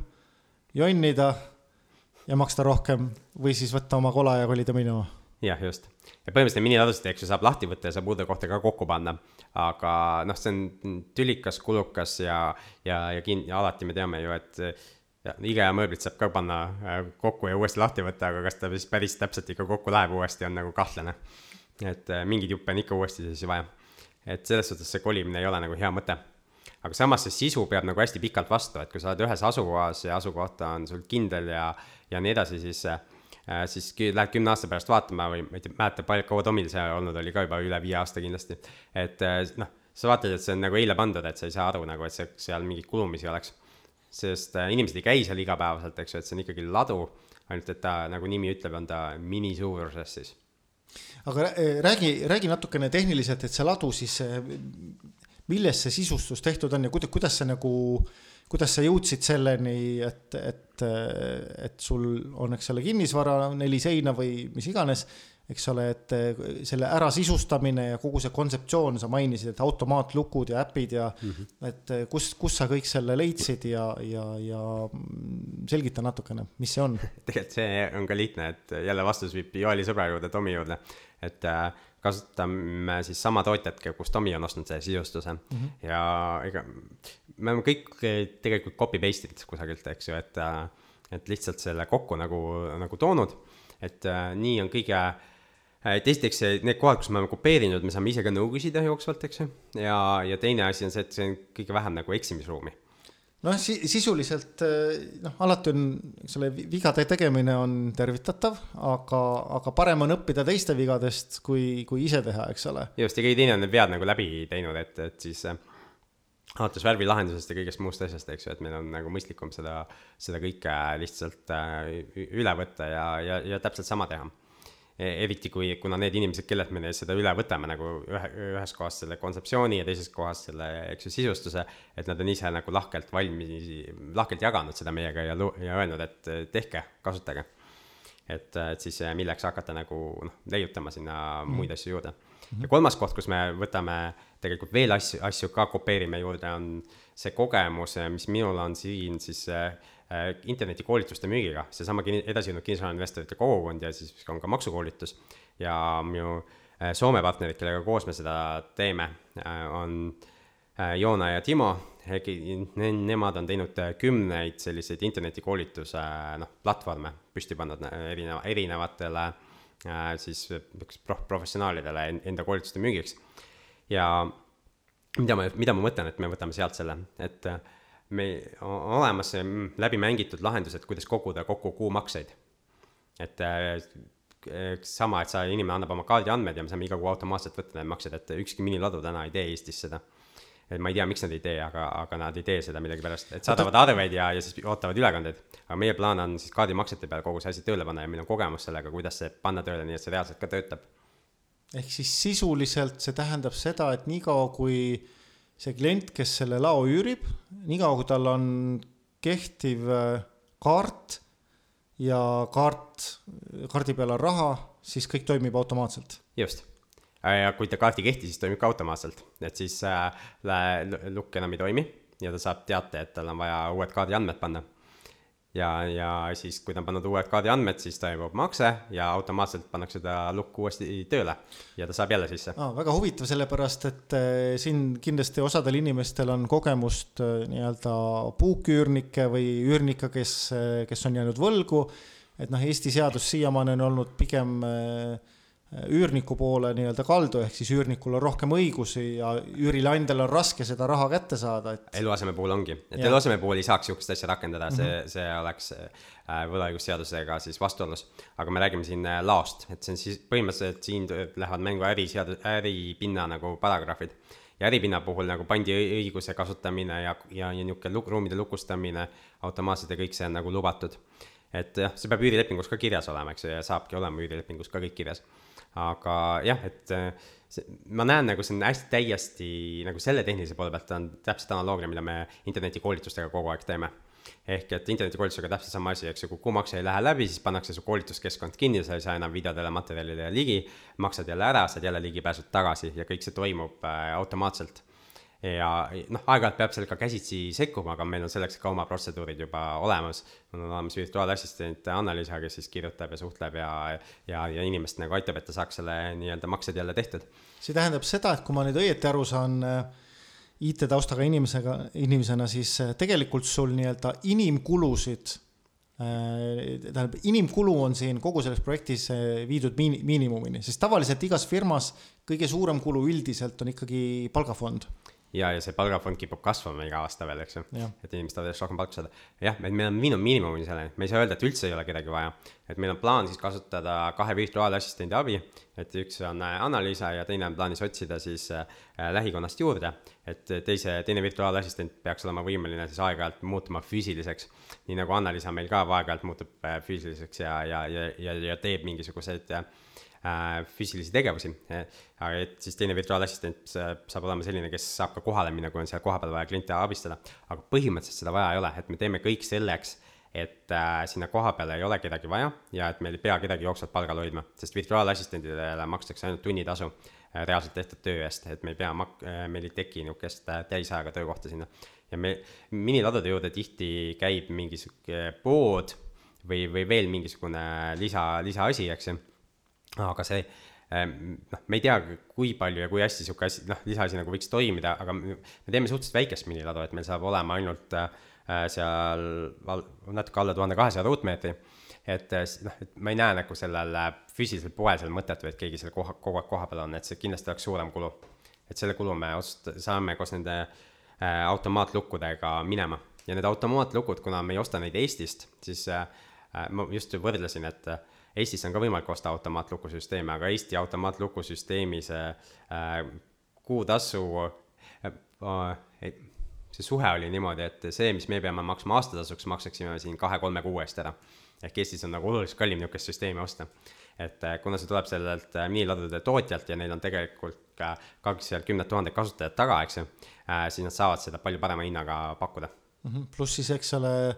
jonnida ja maksta rohkem või siis võtta oma kola ja kolida minema jah, just. Ja põhimõtteliselt miniladusid, eks ju, saab lahti võtta ja saab uude kohta ka kokku panna. aga noh, see on tülikas, kulukas ja, ja, ja kin-, ja alati me teame ju, et ja IKEA mööblit saab ka panna äh, kokku ja uuesti lahti võtta, aga kas ta siis päris täpselt ikka kokku läheb uuesti, on nagu kahtlane. et äh, mingeid juppe on ikka uuesti siis vaja. et selles suhtes see kolimine ei ole nagu hea mõte. aga samas see sisu peab nagu hästi pikalt vastu, et kui sa oled ühes asukohas ja asukoht on sul kindel ja, ja nii edasi, siis Äh, siis lähed kümne aasta pärast vaatama või ma ei tea, mäleta, palju kaua Tomil see olnud oli ka juba üle viie aasta kindlasti. et äh, noh, sa vaatad, et see on nagu eile pandud, et sa ei saa aru nagu, et see, seal mingeid kulumisi oleks. sest äh, inimesed ei käi seal igapäevaselt, eks ju, et see on ikkagi ladu, ainult et ta, nagu nimi ütleb, on ta minisuuruses siis. aga räägi, räägi natukene tehniliselt, et see ladu siis, millest see sisustus tehtud on ja kuidas, kuidas see nagu äh, kuidas sa jõudsid selleni, et, et, et sul on, eks ole, kinnisvara, neli seina või mis iganes, eks ole, et selle ärasisustamine ja kogu see kontseptsioon, sa mainisid, et automaatlukud ja äpid ja mm -hmm. et kus, kus sa kõik selle leidsid ja, ja, ja selgita natukene, mis see on? tegelikult see on ka lihtne, et jälle vastus viib Joeli sõbra juurde, Tomi juurde, et äh, kasutame siis sama tootjat, kus Tomi on ostnud selle sisustuse. Mm -hmm. ja ega me oleme kõik tegelikult copy paste inud kusagilt, eks ju, et, et lihtsalt selle kokku nagu, nagu toonud, et äh, nii on kõige et esiteks need kohad, kus me oleme kopeerinud, me saame ise ka nõu küsida jooksvalt, eks ju, ja, ja teine asi on see, et see on kõige vähem nagu eksimisruumi noh, sisuliselt eh, noh, alati on, eks ole, vigade tegemine on tervitatav, aga, aga parem on õppida teiste vigadest, kui, kui ise teha, eks ole. just, ja keegi teine on need vead nagu läbi teinud, et, et siis äh, alates värvilahendusest ja kõigest muust asjast, eks ju, et meil on nagu mõistlikum seda, seda kõike lihtsalt äh, üle võtta ja, ja, ja täpselt sama teha eriti kui, kuna need inimesed, kellelt me seda üle võtame nagu ühe, ühes kohas selle kontseptsiooni ja teises kohas selle, eks ju, sisustuse, et nad on ise nagu lahkelt valmis, lahkelt jaganud seda meiega ja, ja öelnud, et tehke, kasutage. et, et siis milleks hakata nagu noh, leiutama sinna mm. muid asju juurde. ja kolmas koht, kus me võtame tegelikult veel asju, asju ka kopeerime juurde, on see kogemus, mis minul on siin siis Äh, internetikoolituste müügiga, seesama edasijõudnud kinnisvarainvestorite kogukond ja siis on ka maksukoolitus. ja minu äh, Soome partnerid, kellega koos me seda teeme, äh, on Joona ja Timo, nemad on teinud kümneid selliseid internetikoolituse noh, platvorme püsti pannud erineva, erinevatele siis prof-, professionaalidele enda koolituste müügiks. ja mida ma, mida ma mõtlen, et me võtame sealt selle, et äh, me, on olemas see läbi mängitud lahendus, et kuidas koguda kokku kuumakseid. et äh, sama, et sa, inimene annab oma kaardi andmed ja me saame iga kuu automaatselt võtta need maksed, et ükski miniladu täna ei tee Eestis seda et ma ei tea, miks nad ei tee, aga, aga nad ei tee seda millegipärast, et saadavad arveid ja, ja siis ootavad ülekandeid. aga meie plaan on siis kaardimaksete peale kogu see asi tööle panna ja meil on kogemus sellega, kuidas see panna tööle, nii et see reaalselt ka töötab. ehk siis sisuliselt see tähendab seda, et niikaua, kui see klient, kes selle lao üürib, niikaua kui tal on kehtiv äh, kaart ja kaart, kaardi peal on raha, siis kõik toimib automaatselt. just Äh, ja kui ta kaart ei kehti, siis toimib ka automaatselt, et siis äh, lukk enam ei toimi ja ta saab teate, et tal on vaja uued kaardiandmed panna. Ja, ja siis, kui ta on pannud uued kaardiandmed, siis toimub makse ja automaatselt pannakse ta lukk uuesti tööle ja ta saab jälle sisse ah,. väga huvitav, sellepärast et äh, siin kindlasti osadel inimestel on kogemust äh, nii-öelda puuküürnike või üürnika, kes, äh, kes on jäänud võlgu. et noh, Eesti seadus siiamaani on olnud pigem äh, üürniku poole nii-öelda kaldu, ehk siis üürnikul on rohkem õigusi ja üürileandjal on raske seda raha kätte saada, et. eluaseme puhul ongi, et ja. eluaseme puhul ei saaks sihukest asja rakendada mm, -hmm. see, see oleks äh, võlaõigusseadusega siis vastuolus. aga me räägime siin äh, laost, et see on siis põhimõtteliselt siin lähevad mängu äriseadus, äripinna nagu paragrahvid ja äripinna puhul nagu pandiõiguse kasutamine ja, ja, ja niisugune luk, ruumide lukustamine automaatselt ja kõik see on nagu lubatud. et jah, see peab üürilepingus ka kirjas olema, eks ju, ja saabki olema üürilepingus ka kõik kirjas aga jah, et äh, see, ma näen nagu see on hästi täiesti nagu selle tehnilise poole pealt on täpselt analoogne, mida me internetikoolitustega kogu aeg teeme. ehk et internetikoolitusega täpselt sama asi, eks ju, kui kuumaks ei lähe läbi, siis pannakse su koolituskeskkond kinni, sa ei saa enam videodele, materjalidele ligi, maksad jälle ära, saad jälle ligipääsud tagasi ja kõik see toimub äh, automaatselt ja noh, aeg-ajalt peab sellega käsitsi sekkuma, aga meil on selleks ka oma protseduurid juba olemas. mul on olemas virtuaalassistent Anna-Liisa, kes siis kirjutab ja suhtleb ja, ja, ja inimest nagu aitab, et ta saaks selle nii-öelda maksed jälle tehtud. see tähendab seda, et kui ma nüüd õieti aru saan äh, IT-taustaga inimesega, inimesena, siis äh, tegelikult sul nii-öelda inimkulusid äh, tähendab, inimkulu on siin kogu selles projektis viidud miin-, miinimumini, sest tavaliselt igas firmas kõige suurem kulu üldiselt on ikkagi palgafond ja, ja see palgafond kipub kasvama iga aasta veel, eks ju. et inimesed tahavad järjest rohkem palka saada. jah, et meil on miinimum miinimumini selleni, me ei saa öelda, et üldse ei ole kedagi vaja. et meil on plaan siis kasutada kahe virtuaalassistendi abi, et üks on äh, Anna-Liisa ja teine on plaanis otsida siis äh, lähikonnast juurde. et teise, teine virtuaalassistent peaks olema võimeline siis aeg-ajalt muutuma füüsiliseks. nii nagu Anna-Liisa meil ka aeg-ajalt muutub äh, füüsiliseks ja, ja, ja, ja, ja teeb mingisuguseid äh, äh, füüsilisi tegevusi. aga et siis teine virtuaalassistent saab olema selline, kes saab ka kohale minna, kui on seal kohapeal vaja kliente abistada. aga põhimõtteliselt seda vaja ei ole, et me teeme kõik selleks, et äh, sinna koha peale ei ole kedagi vaja ja et meil ei pea kedagi jooksvalt palgal hoidma, sest virtuaalassistendidele makstakse ainult tunnitasu äh, reaalselt tehtud töö eest, et me ei pea mak-, äh, meil ei teki niisugust äh, täisajaga töökohta sinna. ja me, miniladude juurde tihti käib mingisugune pood või, või veel mingisugune lisa, lisaasi, eks ju aga see ehm, noh, me ei tea, kui palju ja kui hästi sihuke asi, noh, lisaasi nagu võiks toimida, aga me teeme suhteliselt väikest miniladu, et meil saab olema ainult äh, seal natuke alla tuhande kahesaja ruutmeetri. et äh, noh, et ma ei näe nagu sellel äh, füüsilisel poel seal mõtet või et keegi seal koha, kogu aeg kohapeal on, et see kindlasti oleks suurem kulu. et selle kulu me otsust-, saame koos nende automaatlukkudega minema ja need automaatlukud, kuna me ei osta neid Eestist, siis ma just võrdlesin, et Eestis on ka võimalik osta automaatlukusüsteeme, aga Eesti automaatlukusüsteemi see äh, kuutasu äh,, see suhe oli niimoodi, et see, mis me peame maksma aastatasuks, maksaksime siin kahe-kolme kuu eest ära. ehk Eestis on nagu oluliselt kallim niisugust süsteemi osta. et äh, kuna see tuleb sellelt äh, miiniladude tootjalt ja neil on tegelikult ka kakssada kümned tuhanded kasutajad taga, eks ju äh,, siis nad saavad seda palju parema hinnaga pakkuda mm -hmm.. pluss siis, eks ole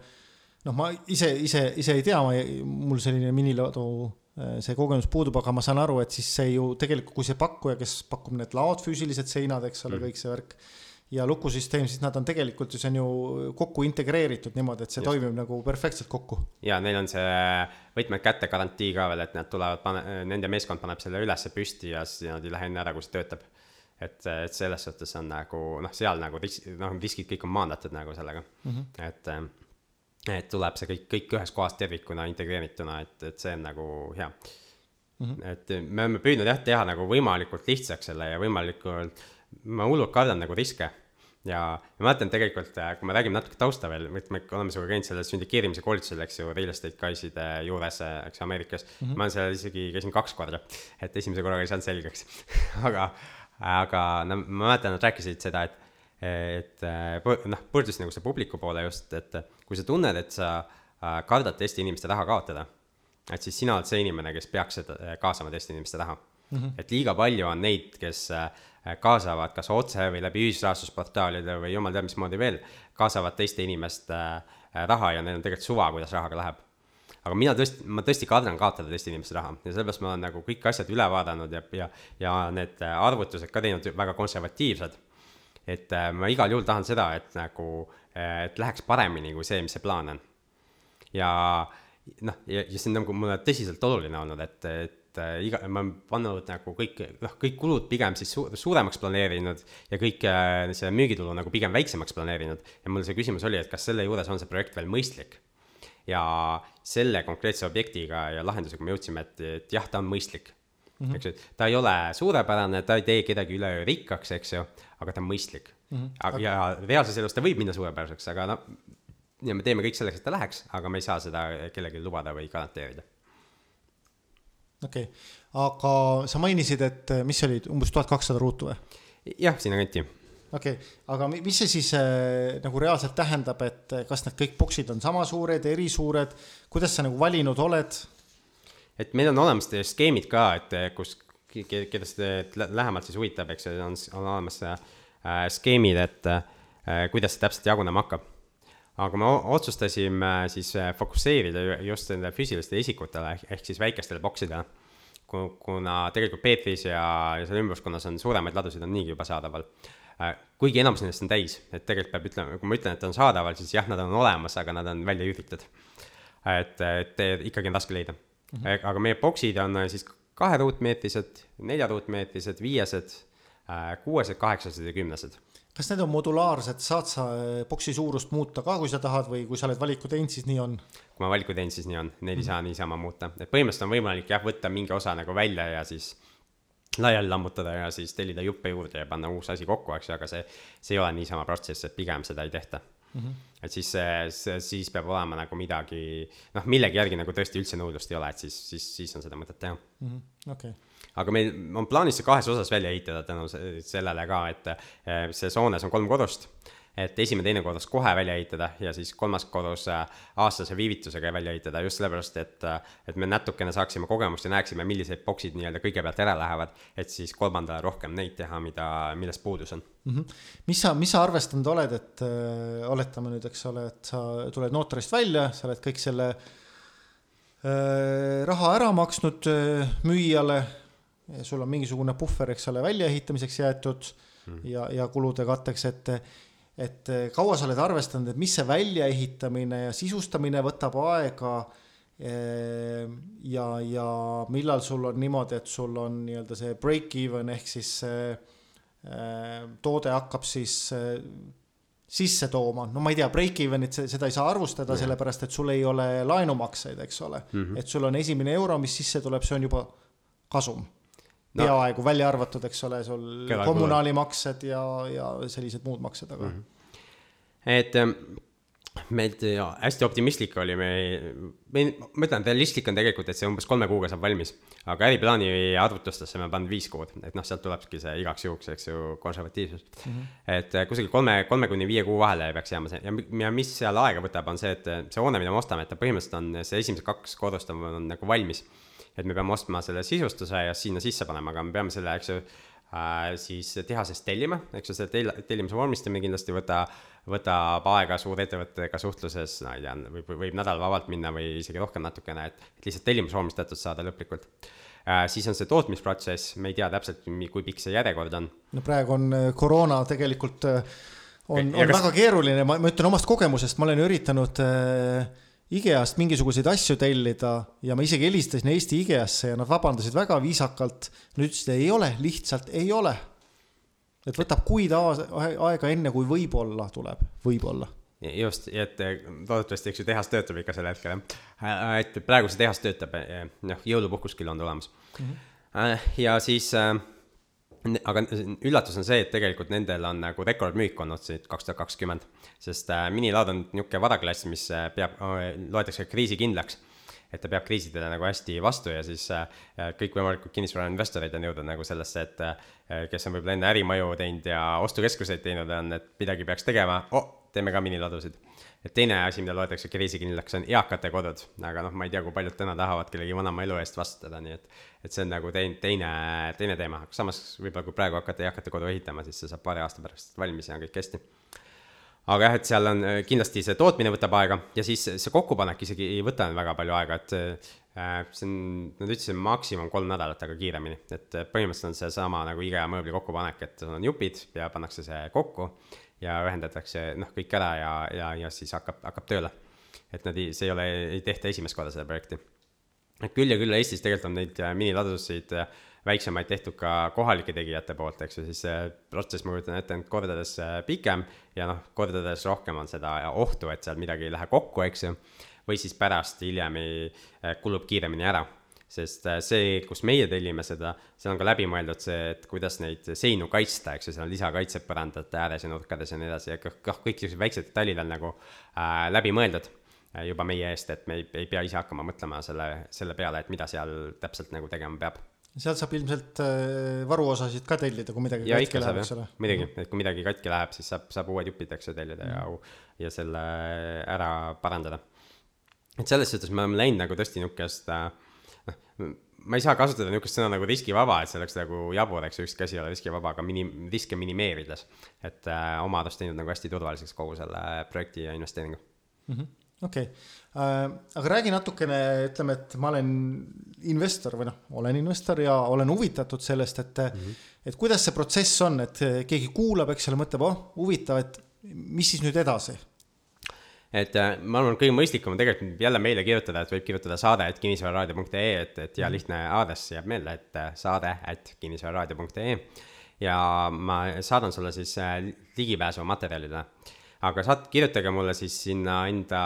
noh, ma ise, ise, ise ei tea, ma, mul selline miniladu äh, see kogemus puudub, aga ma saan aru, et siis see ju tegelikult, kui see pakkuja, kes pakub need laod, füüsilised seinad, eks ole mm., kõik see värk. ja lukusüsteem, siis nad on tegelikult ju, see on ju kokku integreeritud niimoodi, et see Just. toimib nagu perfektselt kokku. ja neil on see võtmed kätte garantii ka veel, et nad tulevad, nende meeskond paneb selle ülesse püsti ja siis nad ei lähe enne ära, kui see töötab. et, et selles suhtes on nagu noh, seal nagu risk, noh, riskid kõik on maandatud nagu sellega mm, -hmm. et et tuleb see kõik, kõik ühes kohas tervikuna integreerituna, et, et see on nagu hea mm. -hmm. et me oleme püüdnud jah, teha nagu võimalikult lihtsaks selle ja võimalikult, ma hullult kardan nagu riske. ja ma mäletan tegelikult, kui me räägime natuke tausta veel, et me oleme sinuga käinud sellel sündikeerimise koolitusel, eks ju, real estate guys'ide juures, eks ju, Ameerikas mm. -hmm. ma olen seal isegi, käisin kaks korda, et esimese korraga ei saanud selgeks aga, aga no ma mäletan, nad rääkisid seda, et, et noh, pöördusid nagu see publiku poole just, et kui sa tunned, et sa kardad teiste inimeste raha kaotada, et siis sina oled see inimene, kes peaks seda kaasama teiste inimeste raha mm. -hmm. et liiga palju on neid, kes äh, kaasavad kas otse või läbi ühisrahastusportaalide või jumal teab mismoodi veel, kaasavad teiste inimeste äh, raha ja neil on tegelikult suva, kuidas rahaga läheb. aga mina tõesti, ma tõesti kardan kaotada teiste inimeste raha ja sellepärast ma olen nagu kõik asjad üle vaadanud ja, ja, ja need äh, arvutused ka teinud väga konservatiivsed. Et ma igal juhul tahan seda, et nagu, et läheks paremini kui see, mis see plaan on. ja noh, ja, ja see on nagu mulle tõsiselt oluline olnud, et, et äh, iga, ma olen pannud nagu kõik, noh, kõik kulud pigem siis su suuremaks planeerinud ja kõik äh, see müügitulu nagu pigem väiksemaks planeerinud. ja mul see küsimus oli, et kas selle juures on see projekt veel mõistlik. ja selle konkreetse objektiga ja lahendusega me jõudsime, et, et jah, ta on mõistlik mm. -hmm. eks ju, ta ei ole suurepärane, ta ei tee kedagi üleöö rikkaks, eks ju, aga ta on mõistlik mm. -hmm. aga, ja reaalses elus ta võib minna suurepäraseks, aga noh, ja me teeme kõik selleks, et ta läheks, aga me ei saa seda kellelegi lubada või garanteerida okei okay., aga sa mainisid, et mis see oli, umbes tuhat kakssada ruutu või? jah, sinnakanti. okei okay., aga mis see siis äh, nagu reaalselt tähendab, et kas need kõik boksid on sama suured, eri suured, kuidas sa nagu valinud oled? et meil on olemas skeemid ka, et kus, keda see lähemalt siis huvitab, eks ju, on, on olemas äh, skeemid, et äh, kuidas see täpselt jagunema hakkab aga me otsustasime siis äh, fokusseerida just nende füüsilistele isikutele ehk siis väikestele boksidele. kuna tegelikult Peetris ja, ja seal ümbruskonnas on suuremaid ladusid on niigi juba saadaval. Äh, kuigi enamus nendest on täis, et tegelikult peab ütlema, kui ma ütlen, et on saadaval, siis jah, nad on olemas, aga nad on välja üüritud. et, et ikkagi on raske leida mm. -hmm. aga meie boksid on siis kahe ruutmeetrised, nelja ruutmeetrised, viiesed, kuuesed, kaheksased ja kümnesed. Kas need on modulaarsed, saad sa äh, boksi suurust muuta ka, kui sa tahad või kui sa oled valiku teinud, siis nii on? kui ma valiku teinud, siis nii on, neid ei saa mm -hmm. niisama muuta, et põhimõtteliselt on võimalik jah, võtta mingi osa nagu välja ja siis laiali lammutada ja siis tellida juppe juurde ja panna uus asi kokku, eks ju, aga see, see ei ole niisama protsess, et pigem seda ei tehta mm. -hmm. et siis see, see, siis peab olema nagu midagi, noh, millegi järgi nagu tõesti üldse nõudlust ei ole, et siis, siis, siis on seda mõtet teha mm. -hmm. okei okay aga meil on plaanis see kahes osas välja ehitada tänu sellele ka, et eh, selles hoones on kolm kodust et esimene, teine korrus kohe välja ehitada ja siis kolmas korrus eh, aastase viivitusega välja ehitada just sellepärast, et, eh, et me natukene saaksime kogemust ja näeksime, millised boksid nii-öelda kõigepealt ära lähevad, et siis kolmandale rohkem neid teha, mida, millest puudus on mm. -hmm. mis sa, mis sa arvestanud oled, et äh, oletame nüüd, eks ole, et sa tuled notarist välja, sa oled kõik selle äh, raha ära maksnud äh, müüjale sul on mingisugune puhver, eks ole, väljaehitamiseks jäetud mm. ja, ja kulude katteks, et et kaua sa oled arvestanud, et mis see väljaehitamine ja sisustamine võtab aega eh, ja, ja millal sul on niimoodi, et sul on nii-öelda see break-even ehk siis eh, toode hakkab siis eh, sisse tooma, no ma ei tea, break-even'it, seda ei saa arvustada, sellepärast et sul ei ole laenumakseid, eks ole mm. -hmm. et sul on esimene euro, mis sisse tuleb, see on juba kasum no. peaaegu välja arvatud, eks ole, sul Keda kommunaalimaksed ja, ja sellised muud maksed, aga mm. -hmm. et ähm, meid ja, hästi optimistlik oli, me, me, ma ütlen, realistlik on tegelikult, et see umbes kolme kuuga saab valmis. aga äriplaani arvutustesse me pannud viis kuud, et noh, sealt tulebki see igaks juhuks, eks ju, konservatiivsus mm. -hmm. et äh, kusagil kolme, kolme kuni viie kuu vahele peaks jääma see ja, ja mis seal aega võtab, on see, et see hoone, mida me ostame, et ta põhimõtteliselt on, see esimesed kaks korrust on, on nagu valmis et me peame ostma selle sisustuse ja sinna sisse panema, aga me peame selle, eks ju äh,, siis tehasest tellima, eks ju, selle tel-, tellimuse vormistamine kindlasti võta, võtab aega suurettevõttega suhtluses, no ei tea, võib, võib nädal vabalt minna või isegi rohkem natukene, et, et lihtsalt tellimus vormistatud saada lõplikult äh,. siis on see tootmisprotsess, me ei tea täpselt, kui pikk see järjekord on. no praegu on äh, koroona tegelikult äh, on, on kas... väga keeruline, ma, ma ütlen omast kogemusest, ma olen üritanud äh, IKEA-st mingisuguseid asju tellida ja ma isegi helistasin Eesti IKEA-sse ja nad vabandasid väga viisakalt. Nad ütlesid, ei ole, lihtsalt ei ole. et võtab kuid aega, enne kui võib-olla tuleb, võib-olla just, et loodetavasti, eks ju, tehas töötab ikka sel hetkel, jah. et praegu see tehas töötab, noh, jõulupuhkus küll on tulemas mm. -hmm. ja siis aga üllatus on see, et tegelikult nendel on nagu rekordmüük olnud siit kaks tuhat kakskümmend. sest äh, minilaad on niisugune varaklass, mis äh, peab, loetakse kriisikindlaks. et ta peab kriisidele nagu hästi vastu ja siis kõikvõimalikud kinnisvarainvestorid on jõudnud nagu sellesse, et kes on võib-olla enne ärimaju teinud ja ostukeskuseid teinud, on, et midagi peaks tegema, oh, teeme ka miniladusid et teine asi, mida loetakse kriisikindlaks, on eakate kodud, aga noh, ma ei tea, kui paljud täna tahavad kellegi vanema elu eest vastutada, nii et et see on nagu teine, teine, teine teema, samas võib-olla kui praegu hakata eakate kodu ehitama, siis see saab paari aasta pärast valmis ja on kõik hästi. aga jah, et seal on kindlasti see tootmine võtab aega ja siis see kokkupanek isegi ei võta väga palju aega, et äh, see on, nad ütlesid maksimum kolm nädalat, aga kiiremini, et põhimõtteliselt on seesama nagu IKEA mööbli kokkupanek, et on jupid ja pannakse see kokku ja ühendatakse noh, kõik ära ja, ja, ja siis hakkab, hakkab tööle. et nad ei, see ei ole, ei tehta esimest korda seda projekti. et küll ja küll Eestis tegelikult on neid äh, miniladusid äh, väiksemaid tehtud ka kohalike tegijate poolt, eks ju, siis see protsess, ma kujutan ette, on kordades äh, pikem ja noh, kordades rohkem on seda ohtu, et seal midagi ei lähe kokku, eks ju. või siis pärast hiljem kulub kiiremini ära sest äh, see, kus meie tellime seda, seal on ka läbimõeldud see, et kuidas neid seinu kaitsta, eks ju, seal on lisakaitsed põrandate ääres ja nurkades ja nii edasi ja kah kõik sellised väiksed detailid on nagu äh, läbimõeldud äh, juba meie eest, et me ei, ei pea ise hakkama mõtlema selle, selle peale, et mida seal täpselt nagu tegema peab sealt saab ilmselt äh, varuosasid ka tellida, kui midagi ja katki läheb, eks ole. muidugi, et kui midagi katki läheb, siis saab, saab uued jupid, eks ju, tellida mm. ja, ja selle ära parandada. et selles suhtes me oleme läinud nagu tõesti niisugust äh, ma ei saa kasutada niisugust sõna nagu riskivaba, et see oleks nagu jabur, eks ju, ükski asi ei ole riskivaba, aga minim-, riske minimeerides. et äh, oma arust teinud nagu hästi turvaliseks kogu selle projekti ja investeeringu mm -hmm okei okay. äh,, aga räägi natukene, ütleme, et ma olen investor või noh, olen investor ja olen huvitatud sellest, et mm, -hmm. et kuidas see protsess on, et keegi kuulab, eks ole, mõtleb, oh, huvitav, et mis siis nüüd edasi et äh, ma arvan, kõige mõistlikum on tegelikult jälle meile kirjutada, et võib kirjutada saade, et kinnisvararaadio.ee, et, et ja mhm. lihtne aadress jääb meelde, et äh, saade, et kinnisvararaadio.ee. ja ma saadan sulle siis äh, ligipääsu materjalidele. aga saad, kirjutage mulle siis sinna enda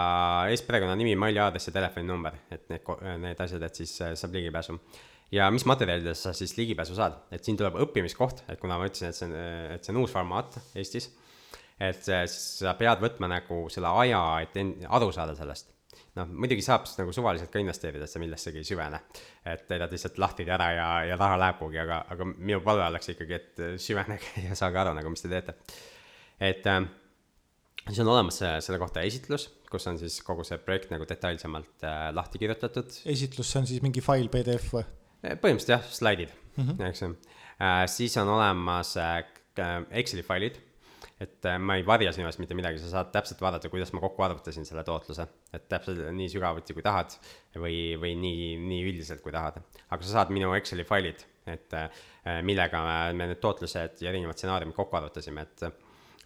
eesperekonnanimi, maili aadress ja telefoninumber, et need, need asjad, et siis saab ligipääsu ja mis materjalidest sa siis ligipääsu saad, et siin tuleb õppimiskoht, et kuna ma ütlesin, et see on, et see on uus formaat Eestis et siis sa pead võtma nagu selle aja, et aru saada sellest noh, muidugi saab siis nagu suvaliselt ka investeerida, et sa millessegi ei süvene. et täidad lihtsalt lahtrid ära ja, ja raha läheb kuhugi, aga, aga minu palve oleks ikkagi, et süvenege ja saage aru nagu, mis te teete. et äh, siis on olemas selle kohta esitlus, kus on siis kogu see projekt nagu detailsemalt äh, lahti kirjutatud. esitlus, see on siis mingi fail PDF või? põhimõtteliselt jah, slaidid mm, -hmm. eks ju äh,. siis on olemas äh, Exceli failid et äh, ma ei varja sinu eest mitte midagi, sa saad täpselt vaadata, kuidas ma kokku arvutasin selle tootluse. et täpselt nii sügavuti, kui tahad või, või nii, nii üldiselt, kui tahad. aga sa saad minu Exceli failid, et äh, millega me need tootlused ja erinevad stsenaariumid kokku arvutasime, et äh,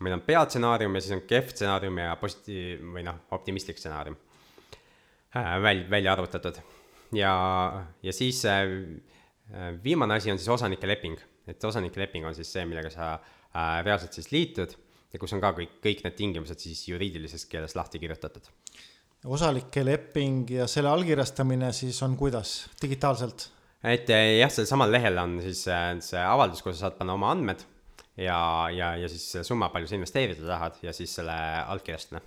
meil on peatsenaarium ja siis on kehv stsenaarium ja positiiv või noh, optimistlik stsenaarium väl-, välja arvutatud. ja, ja siis viimane asi on siis osanike leping, et osanike leping on siis see, millega sa äh, reaalselt siis liitud ja kus on ka kõik, kõik need tingimused siis juriidilises keeles lahti kirjutatud. osalike leping ja selle allkirjastamine siis on kuidas, digitaalselt? et äh, jah, sellel samal lehel on siis äh, see avaldus, kus sa saad panna oma andmed ja, ja, ja siis selle summa, palju sa investeerida tahad ja siis selle allkirjastada.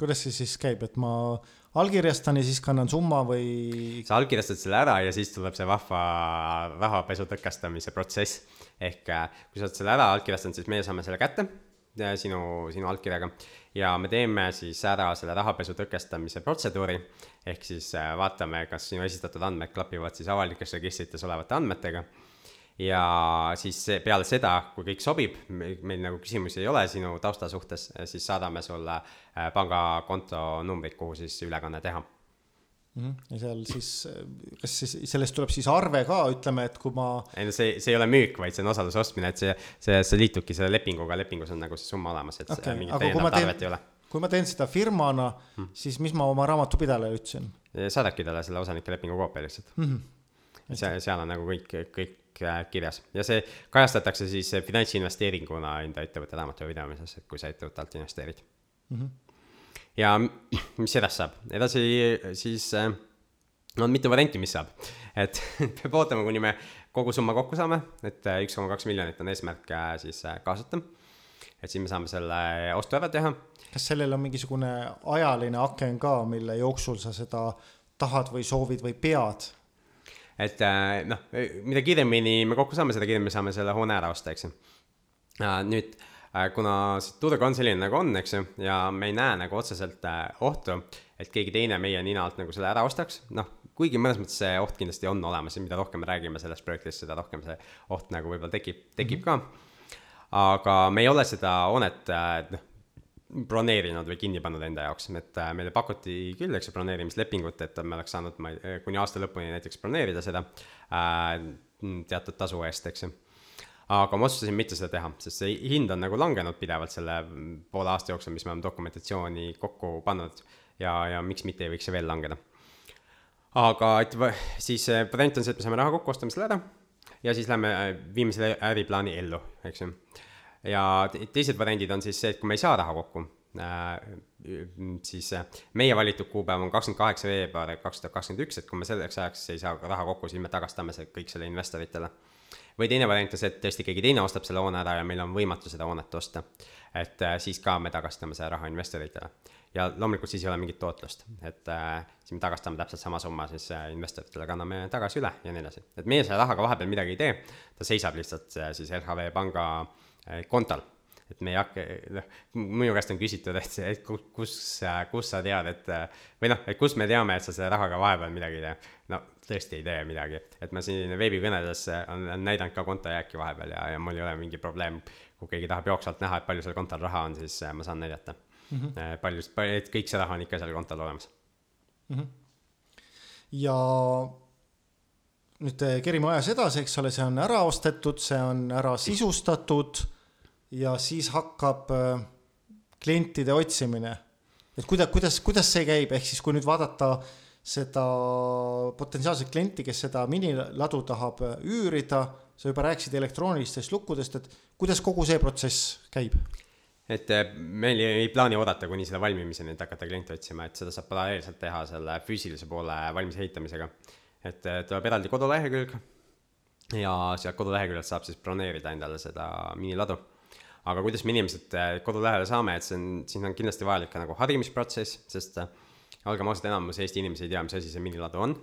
kuidas see siis käib, et ma allkirjastan ja siis kannan summa või? sa allkirjastad selle ära ja siis tuleb see vahva rahapesu tõkestamise protsess ehk äh, kui sa oled selle ära allkirjastanud, siis meie saame selle kätte äh, sinu, sinu allkirjaga ja me teeme siis ära selle rahapesu tõkestamise protseduuri. ehk siis äh, vaatame, kas sinu esitatud andmed klapivad siis avalikes registrites olevate andmetega. ja siis peale seda, kui kõik sobib, meil nagu küsimusi ei ole sinu tausta suhtes, siis saadame sulle pangakonto numbrid, kuhu siis ülekanne teha. Ja seal siis, kas siis sellest tuleb siis arve ka, ütleme, et kui ma. ei no see, see ei ole müük, vaid see on osaluse ostmine, et see, see, see liitubki selle lepinguga, lepingus on nagu see summa olemas, et okay. mingit täiendavat arvet ei ole. kui ma teen seda firmana hmm., siis mis ma oma raamatupidajale ütlesin? saadadki talle selle osanike lepingu koopia lihtsalt mm. -hmm. seal, seal on nagu kõik, kõik äh, kirjas ja see kajastatakse siis finantsinvesteeringuna enda ettevõtte raamatupidamises, et kui sa ettevõtte alt investeerid mm. -hmm ja mis edasi saab, edasi siis äh, on mitu varianti, mis saab. et peab ootama, kuni me kogusumma kokku saame, et üks koma kaks miljonit on eesmärk siis kaasata. et siis me saame selle ostu ära teha. kas sellel on mingisugune ajaline aken ka, mille jooksul sa seda tahad või soovid või pead? et noh, mida kiiremini me kokku saame, seda kiiremini saame selle hoone ära osta, eks ju. nüüd Äh, kuna see turg on selline nagu on, eks ju, ja me ei näe nagu otseselt äh, ohtu, et keegi teine meie nina alt nagu selle ära ostaks, noh, kuigi mõnes mõttes see oht kindlasti on olemas ja mida rohkem me räägime sellest projektist, seda rohkem see oht nagu võib-olla tekib, tekib mm -hmm. ka. aga me ei ole seda hoonet, äh, noh, broneerinud või kinni pannud enda jaoks, et meile pakuti küll, eks ju, broneerimislepingut, et me oleks saanud, ma ei, kuni aasta lõpuni näiteks broneerida seda äh, teatud tasu eest, eks ju aga ma otsustasin mitte seda teha, sest see hind on nagu langenud pidevalt selle poole aasta jooksul, mis me oleme dokumentatsiooni kokku pannud ja, ja miks mitte ei võiks see veel langeda. aga et siis variant on see, et me saame raha kokku, ostame selle ära ja siis lähme, äh, viime selle äriplaani ellu, eks ju. ja teised variandid on siis see, et kui me ei saa raha kokku äh,, siis äh, meie valitud kuupäev on kakskümmend kaheksa veebruar kaks tuhat kakskümmend üks, et kui me selleks ajaks ei saa raha kokku, siis me tagastame see kõik selle investoritele või teine variant on see, et tõesti keegi teine ostab selle hoone ära ja meil on võimatu seda hoonet osta. et äh, siis ka me tagastame selle raha investoritele. ja loomulikult siis ei ole mingit tootlust, et äh, siis me tagastame täpselt sama summa siis äh, investoritele, kanname tagasi üle ja nii edasi. et meie selle rahaga vahepeal midagi ei tee, ta seisab lihtsalt siis LHV panga kontol et me ei hakka, noh, minu käest on küsitud, et, et kus, kus sa tead, et või noh, et kus me teame, et sa selle rahaga vahepeal midagi ei tee. no tõesti ei tee midagi, et ma siin veebikõnedes on, on näidanud ka kontojääki vahepeal ja, ja mul ei ole mingi probleem. kui keegi tahab jooksvalt näha, et palju seal kontol raha on, siis ma saan näidata mm. -hmm. palju, et kõik see raha on ikka seal kontol olemas mm. -hmm. ja nüüd kerime ajas edasi, eks ole, see on ära ostetud, see on ära sisustatud ja siis hakkab äh, klientide otsimine. et kuidas, kuidas, kuidas see käib, ehk siis kui nüüd vaadata seda potentsiaalset klienti, kes seda miniladu tahab äh, üürida, sa juba rääkisid elektroonilistest lukkudest, et kuidas kogu see protsess käib? et äh, meil ei plaani oodata kuni selle valmimiseni, et hakata kliente otsima, et seda saab paralleelselt teha selle füüsilise poole valmis ehitamisega. et tuleb eraldi kodulehekülg ja sealt koduleheküljelt saab siis broneerida endale seda miniladu aga kuidas me inimesed äh, kodulehele saame, et see on, siin on kindlasti vajalik ka nagu harimisprotsess, sest äh, olgem ausad, enamus Eesti inimesi ei tea, mis asi see miniladu on.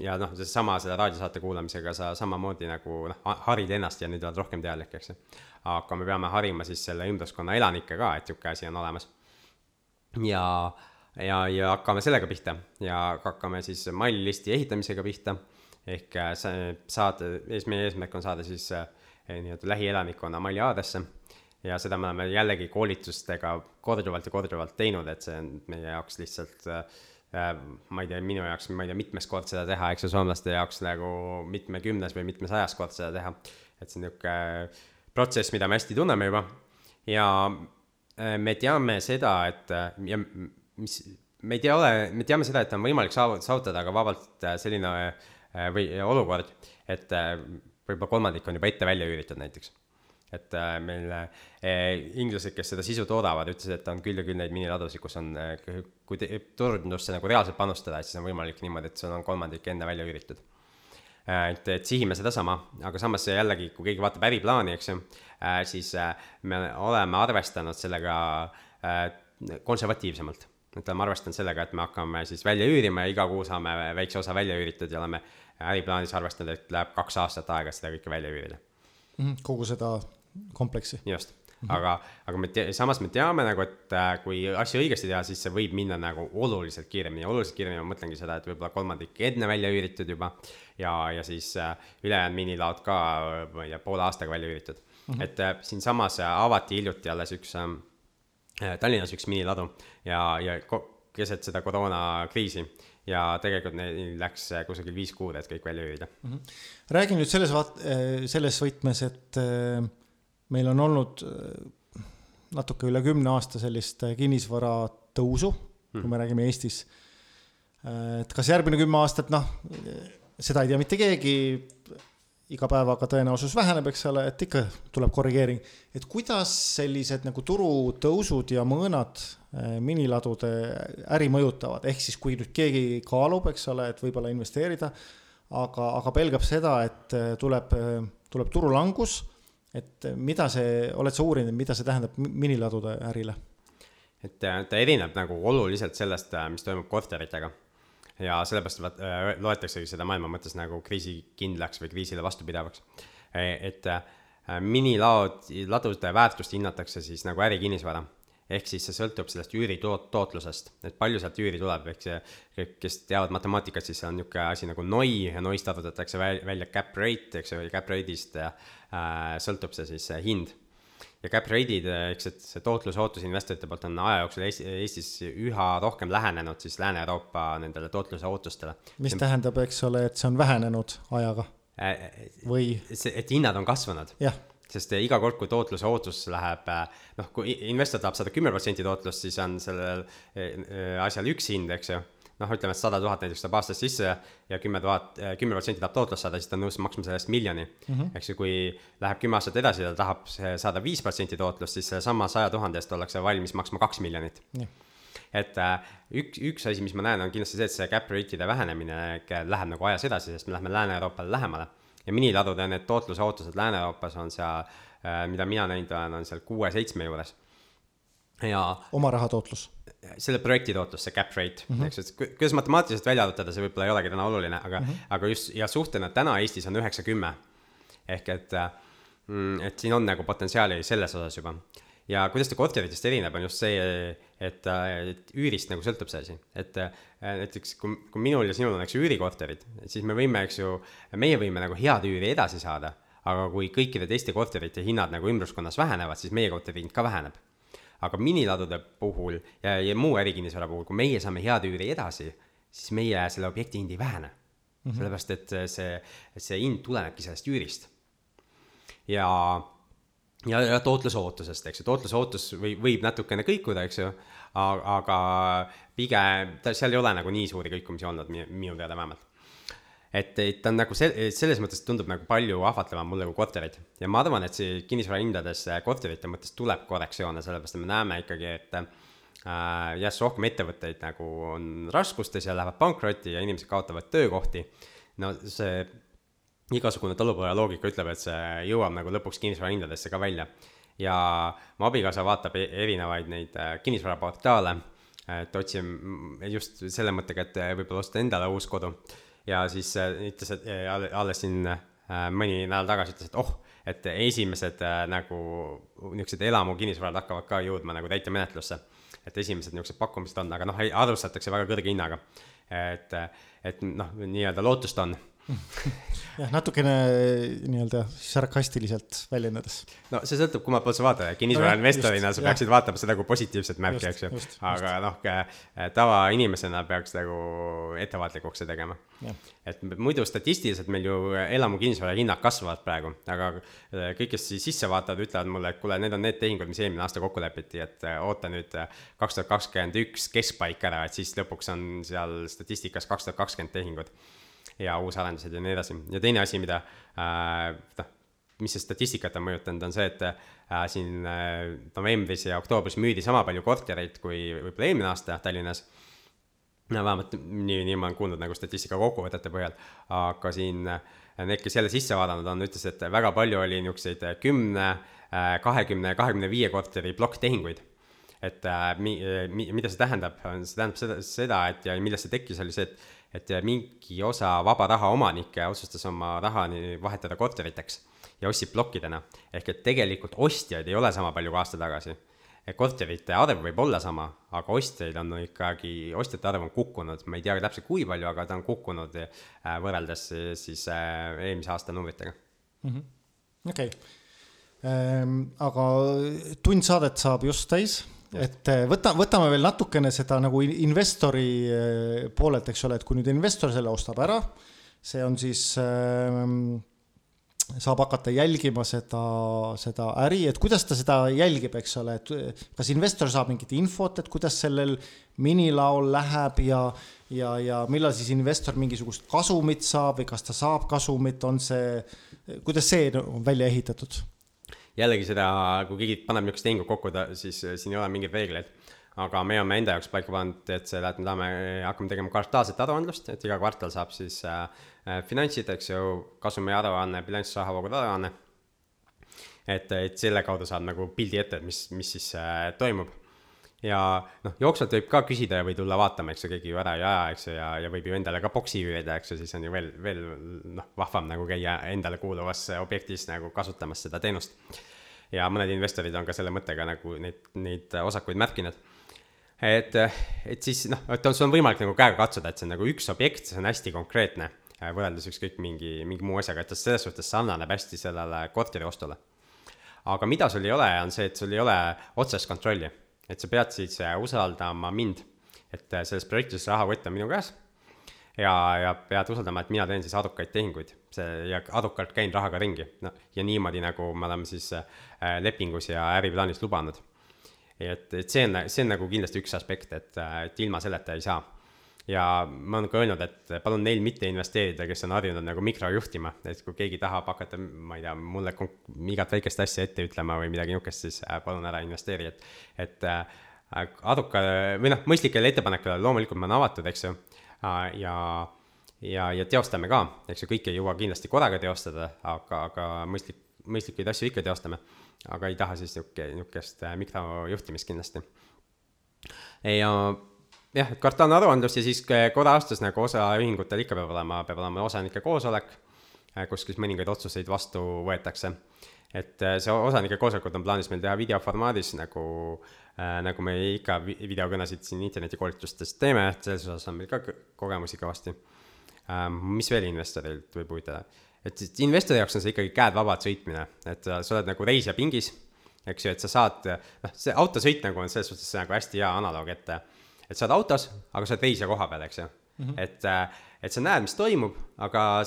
ja noh, seesama selle raadiosaate kuulamisega sa samamoodi nagu noh, harid ennast ja nüüd oled rohkem teadlik, eks ju. aga me peame harima siis selle ümbruskonna elanikke ka, et niisugune asi on olemas. ja, ja, ja hakkame sellega pihta ja hakkame siis maililisti ehitamisega pihta. ehk äh, saada, meie eesmärk on saada siis nii-öelda lähielanikkonna maili aadresse ja seda me oleme jällegi koolitustega korduvalt ja korduvalt teinud, et see on meie jaoks lihtsalt äh, ma ei tea, minu jaoks, ma ei tea, mitmes kord seda teha, eks ju, soomlaste jaoks nagu mitmekümnes või mitmesajas kord seda teha. et see on niisugune protsess, mida me hästi tunneme juba ja äh, me teame seda, et ja mis, me ei tea, ole, me teame seda, et on võimalik saavutada ka vabalt äh, selline või olukord, et võib-olla kolmandik on juba ette välja üüritud näiteks et äh, meil äh, inglased, kes seda sisu toodavad, ütlesid, et on küll ja küll neid miniladusid, kus on, äh, kui turundusse nagu reaalselt panustada, et siis on võimalik niimoodi, et sul on kolmandik enne välja üüritud. et, et sihime sedasama, aga samas jällegi, kui keegi vaatab äriplaani, eks ju, siis me oleme arvestanud sellega konservatiivsemalt et oleme arvestanud sellega, et me hakkame siis välja üürima ja iga kuu saame väikse osa välja üüritud ja oleme äriplaanis arvestanud, et läheb kaks aastat aega seda kõike välja üürida. Mhm, kogu seda kompleksi. just -hmm. aga, aga me te, samas me teame nagu, et äh, kui asju õigesti teha, siis see võib minna nagu oluliselt kiiremini, oluliselt kiiremini ma mõtlengi seda, et võib-olla kolmandik enne välja üüritud juba. ja, ja siis äh, ülejäänud minilaod ka, ma ei tea, poole aastaga välja üüritud mm. -hmm. et äh, siinsamas avati hiljuti alles üks äh,, Tallinnas üks miniladu ja, ja keset seda koroonakriisi ja tegelikult neil läks kusagil viis kuud, et kõik välja üürida mm. -hmm. räägi nüüd selles vaat-, selles võtmes, et meil on olnud äh, natuke üle kümne aasta sellist äh, kinnisvara tõusu, kui me hmm. räägime Eestis. Äh, et kas järgmine kümme aastat, noh, seda ei tea mitte keegi, iga päevaga tõenäosus väheneb, eks ole, et ikka tuleb korrigeering. et kuidas sellised nagu turutõusud ja mõõnad miniladude äri mõjutavad, ehk siis kui nüüd keegi kaalub, eks ole, et võib-olla investeerida aga, aga pelgab seda, et tuleb, tuleb turulangus. Et mida see, oled sa uurinud, mida see tähendab miniladude ärile? et ta erineb nagu oluliselt sellest, mis toimub korteritega ja sellepärast vaat, loetaksegi seda maailma mõttes nagu kriisikindlaks või kriisile vastupidavaks. et minilaod, ladude väärtust hinnatakse siis nagu ärikinnisvara ehk siis see sõltub sellest üüri toot-, tootlusest, et palju sealt üüri tuleb, ehk see, kes teavad matemaatikat, siis see on niisugune asi nagu NOI ja NOI-st arvutatakse välja cap rate, eks ju, cap rate'ist äh, sõltub see siis see hind. ja cap rate'id, eks, et see tootluse ootus investorite poolt on aja jooksul Eesti, Eestis üha rohkem lähenenud siis Lääne-Euroopa nendele tootluse ootustele. mis see, tähendab, eks ole, et see on vähenenud ajaga äh, või? see, et hinnad on kasvanud. jah sest iga kord, kui tootluse ootus läheb, noh, kui investor tahab saada kümme protsenti tootlust, siis on sellel eh, eh, asjal üks hind, eks ju. noh, ütleme, et sada tuhat näiteks saab aastas sisse ja kümme tuhat, eh, kümme protsenti tahab tootlust saada, siis ta on nõus maksma selle eest miljoni mm. -hmm. eks ju, kui läheb kümme aastat edasi ja ta tahab saada viis protsenti tootlust, siis sellesama saja tuhande eest ollakse valmis maksma kaks miljonit mm. et üks, üks asi, mis ma näen, on kindlasti see, et see cap rate'ide vähenemine läheb nagu ajas edasi, sest me läheme Lääne-Euroopale lähemale ja miniladude need tootluse ootused Lääne-Euroopas on seal, äh, mida mina näinud olen, on seal kuue-seitsme juures. ja. oma raha tootlus? selle projekti tootlus, see cap rate mm, -hmm. eks, et kuidas matemaatiliselt välja arvutada, see võib-olla ei olegi täna oluline, aga mm, -hmm. aga just ja suhtena täna Eestis on üheksa, kümme. ehk et, mm, et siin on nagu potentsiaali selles osas juba ja kuidas ta korteritest erineb, on just see, et, et üürist nagu sõltub see asi, et näiteks kui, kui minul ja sinul on, eks ju, üürikorterid, siis me võime, eks ju, meie võime nagu head üüri edasi saada, aga kui kõikide teiste korterite hinnad nagu ümbruskonnas vähenevad, siis meie korteri hind ka väheneb. aga miniladude puhul ja, ja muu ärikinnisvara puhul, kui meie saame head üüri edasi, siis meie selle objekti hind ei vähene mm. -hmm. sellepärast, et see, see hind tulenebki sellest üürist. ja ja, ja tootluse ootusest, eks ju, tootluse ootus või, võib natukene kõikuda, eks ju, aga pigem ta, seal ei ole nagu nii suuri kõikumisi olnud, minu teada vähemalt. et, et ta on nagu sel-, selles mõttes tundub nagu palju ahvatlevam mulle kui korterid. ja ma arvan, et see kinnisvara hindades korterite mõttes tuleb korrektsioone, sellepärast et me näeme ikkagi, et äh, järjest rohkem ettevõtteid nagu on raskustes ja lähevad pankrotti ja inimesed kaotavad töökohti. no see igasugune talupoja loogika ütleb, et see jõuab nagu lõpuks kinnisvarahindadesse ka välja. Ja mu abikaasa vaatab e-, erinevaid neid äh, kinnisvaraportaale, et otsime just selle mõttega, et äh, võib-olla osta endale uus kodu. ja siis äh, ütles, et alles siin mõni nädal tagasi ütles, et oh, et esimesed nagu niisugused elamu kinnisvarad hakkavad ka jõudma nagu täitemenetlusse. et esimesed niisugused pakkumised on, aga noh, arvustatakse väga kõrge hinnaga. et, et noh, nii-öelda lootust on jah, natukene nii-öelda sarkastiliselt väljendades. no see sõltub, kummalt poolt sa vaatad, kinnisvarainvestorina sa peaksid jah. vaatama seda kui positiivset märki, eks ju. aga noh, tavainimesena peaks nagu ettevaatlikuks see tegema. et muidu statistiliselt meil ju elamu kinnisvara hinnad kasvavad praegu, aga äh, kõik, kes siis sisse vaatavad, ütlevad mulle, et kuule, need on need tehingud, mis eelmine aasta kokku lepiti, et oota nüüd kaks tuhat kakskümmend üks keskpaik ära, et siis lõpuks on seal statistikas kaks tuhat kakskümmend tehingud ja uusarendused ja nii edasi. ja teine asi, mida äh, noh, mis see statistikat on mõjutanud, on see, et äh, siin äh, novembris ja oktoobris müüdi sama palju kortereid kui võib-olla eelmine aasta Tallinnas. no vähemalt nii, nii ma olen kuulnud nagu statistika kokkuvõtete põhjal, aga siin äh, need, kes jälle sisse vaadanud on, ütles, et väga palju oli niisuguseid kümne, äh, kahekümne, kahekümne viie korteri plokktehinguid et äh, mi, mi, mida see tähendab, see tähendab seda, seda, et ja millest see tekkis, oli see, et et mingi osa vaba raha omanikke otsustas oma raha vahetada korteriteks ja ostsid plokkidena. ehk et tegelikult ostjaid ei ole sama palju kui aasta tagasi. korterite arv võib olla sama, aga ostjaid on ikkagi, ostjate arv on kukkunud, ma ei tea täpselt, kui palju, aga ta on kukkunud äh, võrreldes siis äh, eelmise aasta numbritega. Mhm. okei, ehm, aga tund saadet saab just täis et eh, võta, võtame veel natukene seda nagu investori eh, poolelt, eks ole, et kui nüüd investor selle ostab ära, see on siis äh, saab hakata jälgima seda, seda äri, et kuidas ta seda jälgib, eks ole, et kas investor saab mingit infot, et kuidas sellel minilaol läheb ja, ja, ja millal siis investor mingisugust kasumit saab või kas ta saab kasumit, on see, kuidas see on välja ehitatud? Jällegi seda, kui keegi paneb niisugust tehingut kokku, ta siis siin ei ole mingeid reegleid. aga me oleme enda jaoks paika pannud, et selle, et me tahame, hakkame tegema kvartaalset aruandlust, et iga kvartal saab siis äh, finantsid, eks ju, kasumiaruanne, bilanss, rahavoogude aruanne. et, et selle kaudu saab nagu pildi ette, et mis, mis siis äh, toimub ja noh, jooksvalt võib ka küsida ja või tulla vaatama, eks ju, keegi ju ära ei aja, eks ju, ja, ja võib ju endale ka boksi üürida, eks ju, siis on ju veel, veel noh, vahvam nagu käia endale kuuluvas objektis nagu kasutamas seda teenust. ja mõned investorid on ka selle mõttega nagu neid, neid osakuid märkinud. et, et siis noh, et on, sul on võimalik nagu käega katsuda, et see on nagu üks objekt, see on hästi konkreetne, võrreldes ükskõik mingi, mingi muu asjaga, et ta selles suhtes sarnaneb hästi sellele korteri ostule. aga mida sul ei ole, on see, et sul ei ole otsest kontrolli et sa pead siis äh, usaldama mind, et äh, selles projektis rahakott on minu käes. Ja, ja pead usaldama, et mina teen siis adukaid tehinguid, see ja adukalt käin rahaga ringi, noh, ja niimoodi, nagu me oleme siis äh, lepingus ja äriplaanis lubanud. et, et see on, see on nagu kindlasti üks aspekt, et, et ilma selleta ei saa ja ma olen ka öelnud, et palun neil mitte investeerida, kes on harjunud nagu mikrojuhtima, et kui keegi tahab hakata, ma ei tea, mulle igat väikest asja ette ütlema või midagi niisugust, siis äh, palun ära investeeri, et, et äh, aduka või noh, mõistlikele ettepanekule loomulikult ma olen avatud, eks ju, äh, ja ja, ja teostame ka, eks ju, kõike ei jõua kindlasti korraga teostada, aga, aga mõistlik, mõistlikuid asju ikka teostame. aga ei taha siis niisugune, niisugust mikrojuhtimist kindlasti. ja jah, et kvartaalne aruandlus ja siis korra aastas nagu osaühingutel ikka peab olema, peab olema osanike koosolek, äh, kus siis mõningaid otsuseid vastu võetakse. et äh, see osanike koosolekud on plaanis meil teha videoformaadis nagu äh,, nagu me ikka videokõnesid siin internetikoolitustes teeme, et selles osas on meil ka kogemusi kõvasti äh,. mis veel investorilt võib huvitada? et investori jaoks on see ikkagi käed vabad sõitmine, et sa oled nagu reisija pingis, eks ju, et sa saad, noh, see autosõit nagu on selles suhtes nagu hästi hea analoog, et et sa oled autos, aga sa oled reisija koha peal, eks ju mm. -hmm. et, äh, et sa näed, mis toimub, aga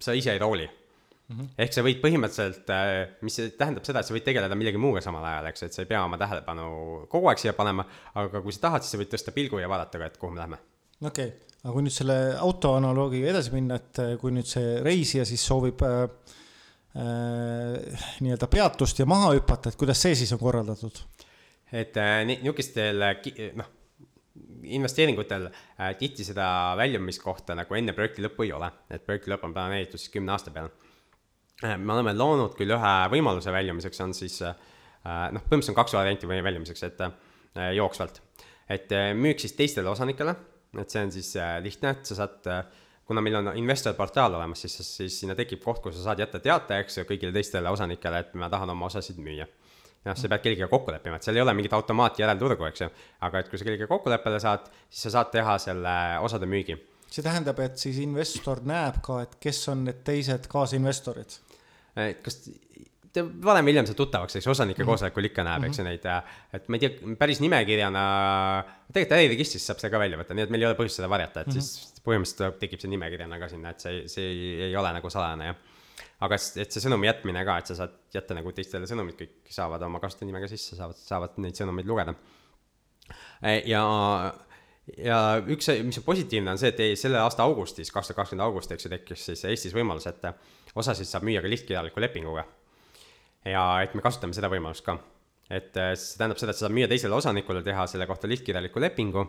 sa ise ei rooli mm. -hmm. ehk sa võid põhimõtteliselt, äh, mis tähendab seda, et sa võid tegeleda millegi muuga samal ajal, eks et sa ei pea oma tähelepanu kogu aeg siia panema, aga kui sa tahad, siis sa võid tõsta pilgu ja vaadata ka, et kuhu me lähme. okei okay., aga kui nüüd selle auto analoogiga edasi minna, et äh, kui nüüd see reisija siis soovib äh, äh, nii-öelda peatust ja maha hüpata, et kuidas see siis on korraldatud? et niisugustel noh investeeringutel äh, tihti seda väljumiskohta nagu enne projekti lõppu ei ole, et projekti lõpp on planeeritud siis kümne aasta peale äh,. me oleme loonud küll ühe võimaluse väljumiseks, on siis äh, noh, põhimõtteliselt on kaks varianti väljumiseks, et äh, jooksvalt. et äh, müük siis teistele osanikele, et see on siis äh, lihtne, et sa saad äh, kuna meil on investor portaal olemas, siis, siis sinna tekib koht, kus sa saad jätta teate, eks ju, kõigile teistele osanikele, et ma tahan oma osasid müüa jah, sa pead kellegagi kokku leppima, et seal ei ole mingit automaati järelturgu, eks ju. aga et kui sa kellegagi kokkuleppele saad, siis sa saad teha selle osade müügi. see tähendab, et siis investor näeb ka, et kes on need teised kaasinvestorid? kas ta varem või hiljem saab tuttavaks, eks osanike mm -hmm. koosolekul ikka näeb eks ju neid, et ma ei tea, päris nimekirjana, tegelikult äriregistrist saab see ka välja võtta, nii et meil ei ole põhjust seda varjata, et mm -hmm. siis põhimõtteliselt tekib see nimekirjana ka sinna, et see, see ei, ei ole nagu salajane, jah aga et see sõnumi jätmine ka, et sa saad jätta nagu teistele sõnumid, kõik saavad oma kasutajanimega sisse, saavad, saavad neid sõnumeid lugeda. E, ja, ja üks, mis on positiivne, on see, et selle aasta augustis, kaks tuhat kakskümmend august, eks ju, tekkis siis Eestis võimalus, et osasid saab müüa ka lihtkirjaliku lepinguga. ja et me kasutame seda võimalust ka. et see tähendab seda, et sa saad müüa teisele osanikule, teha selle kohta lihtkirjaliku lepingu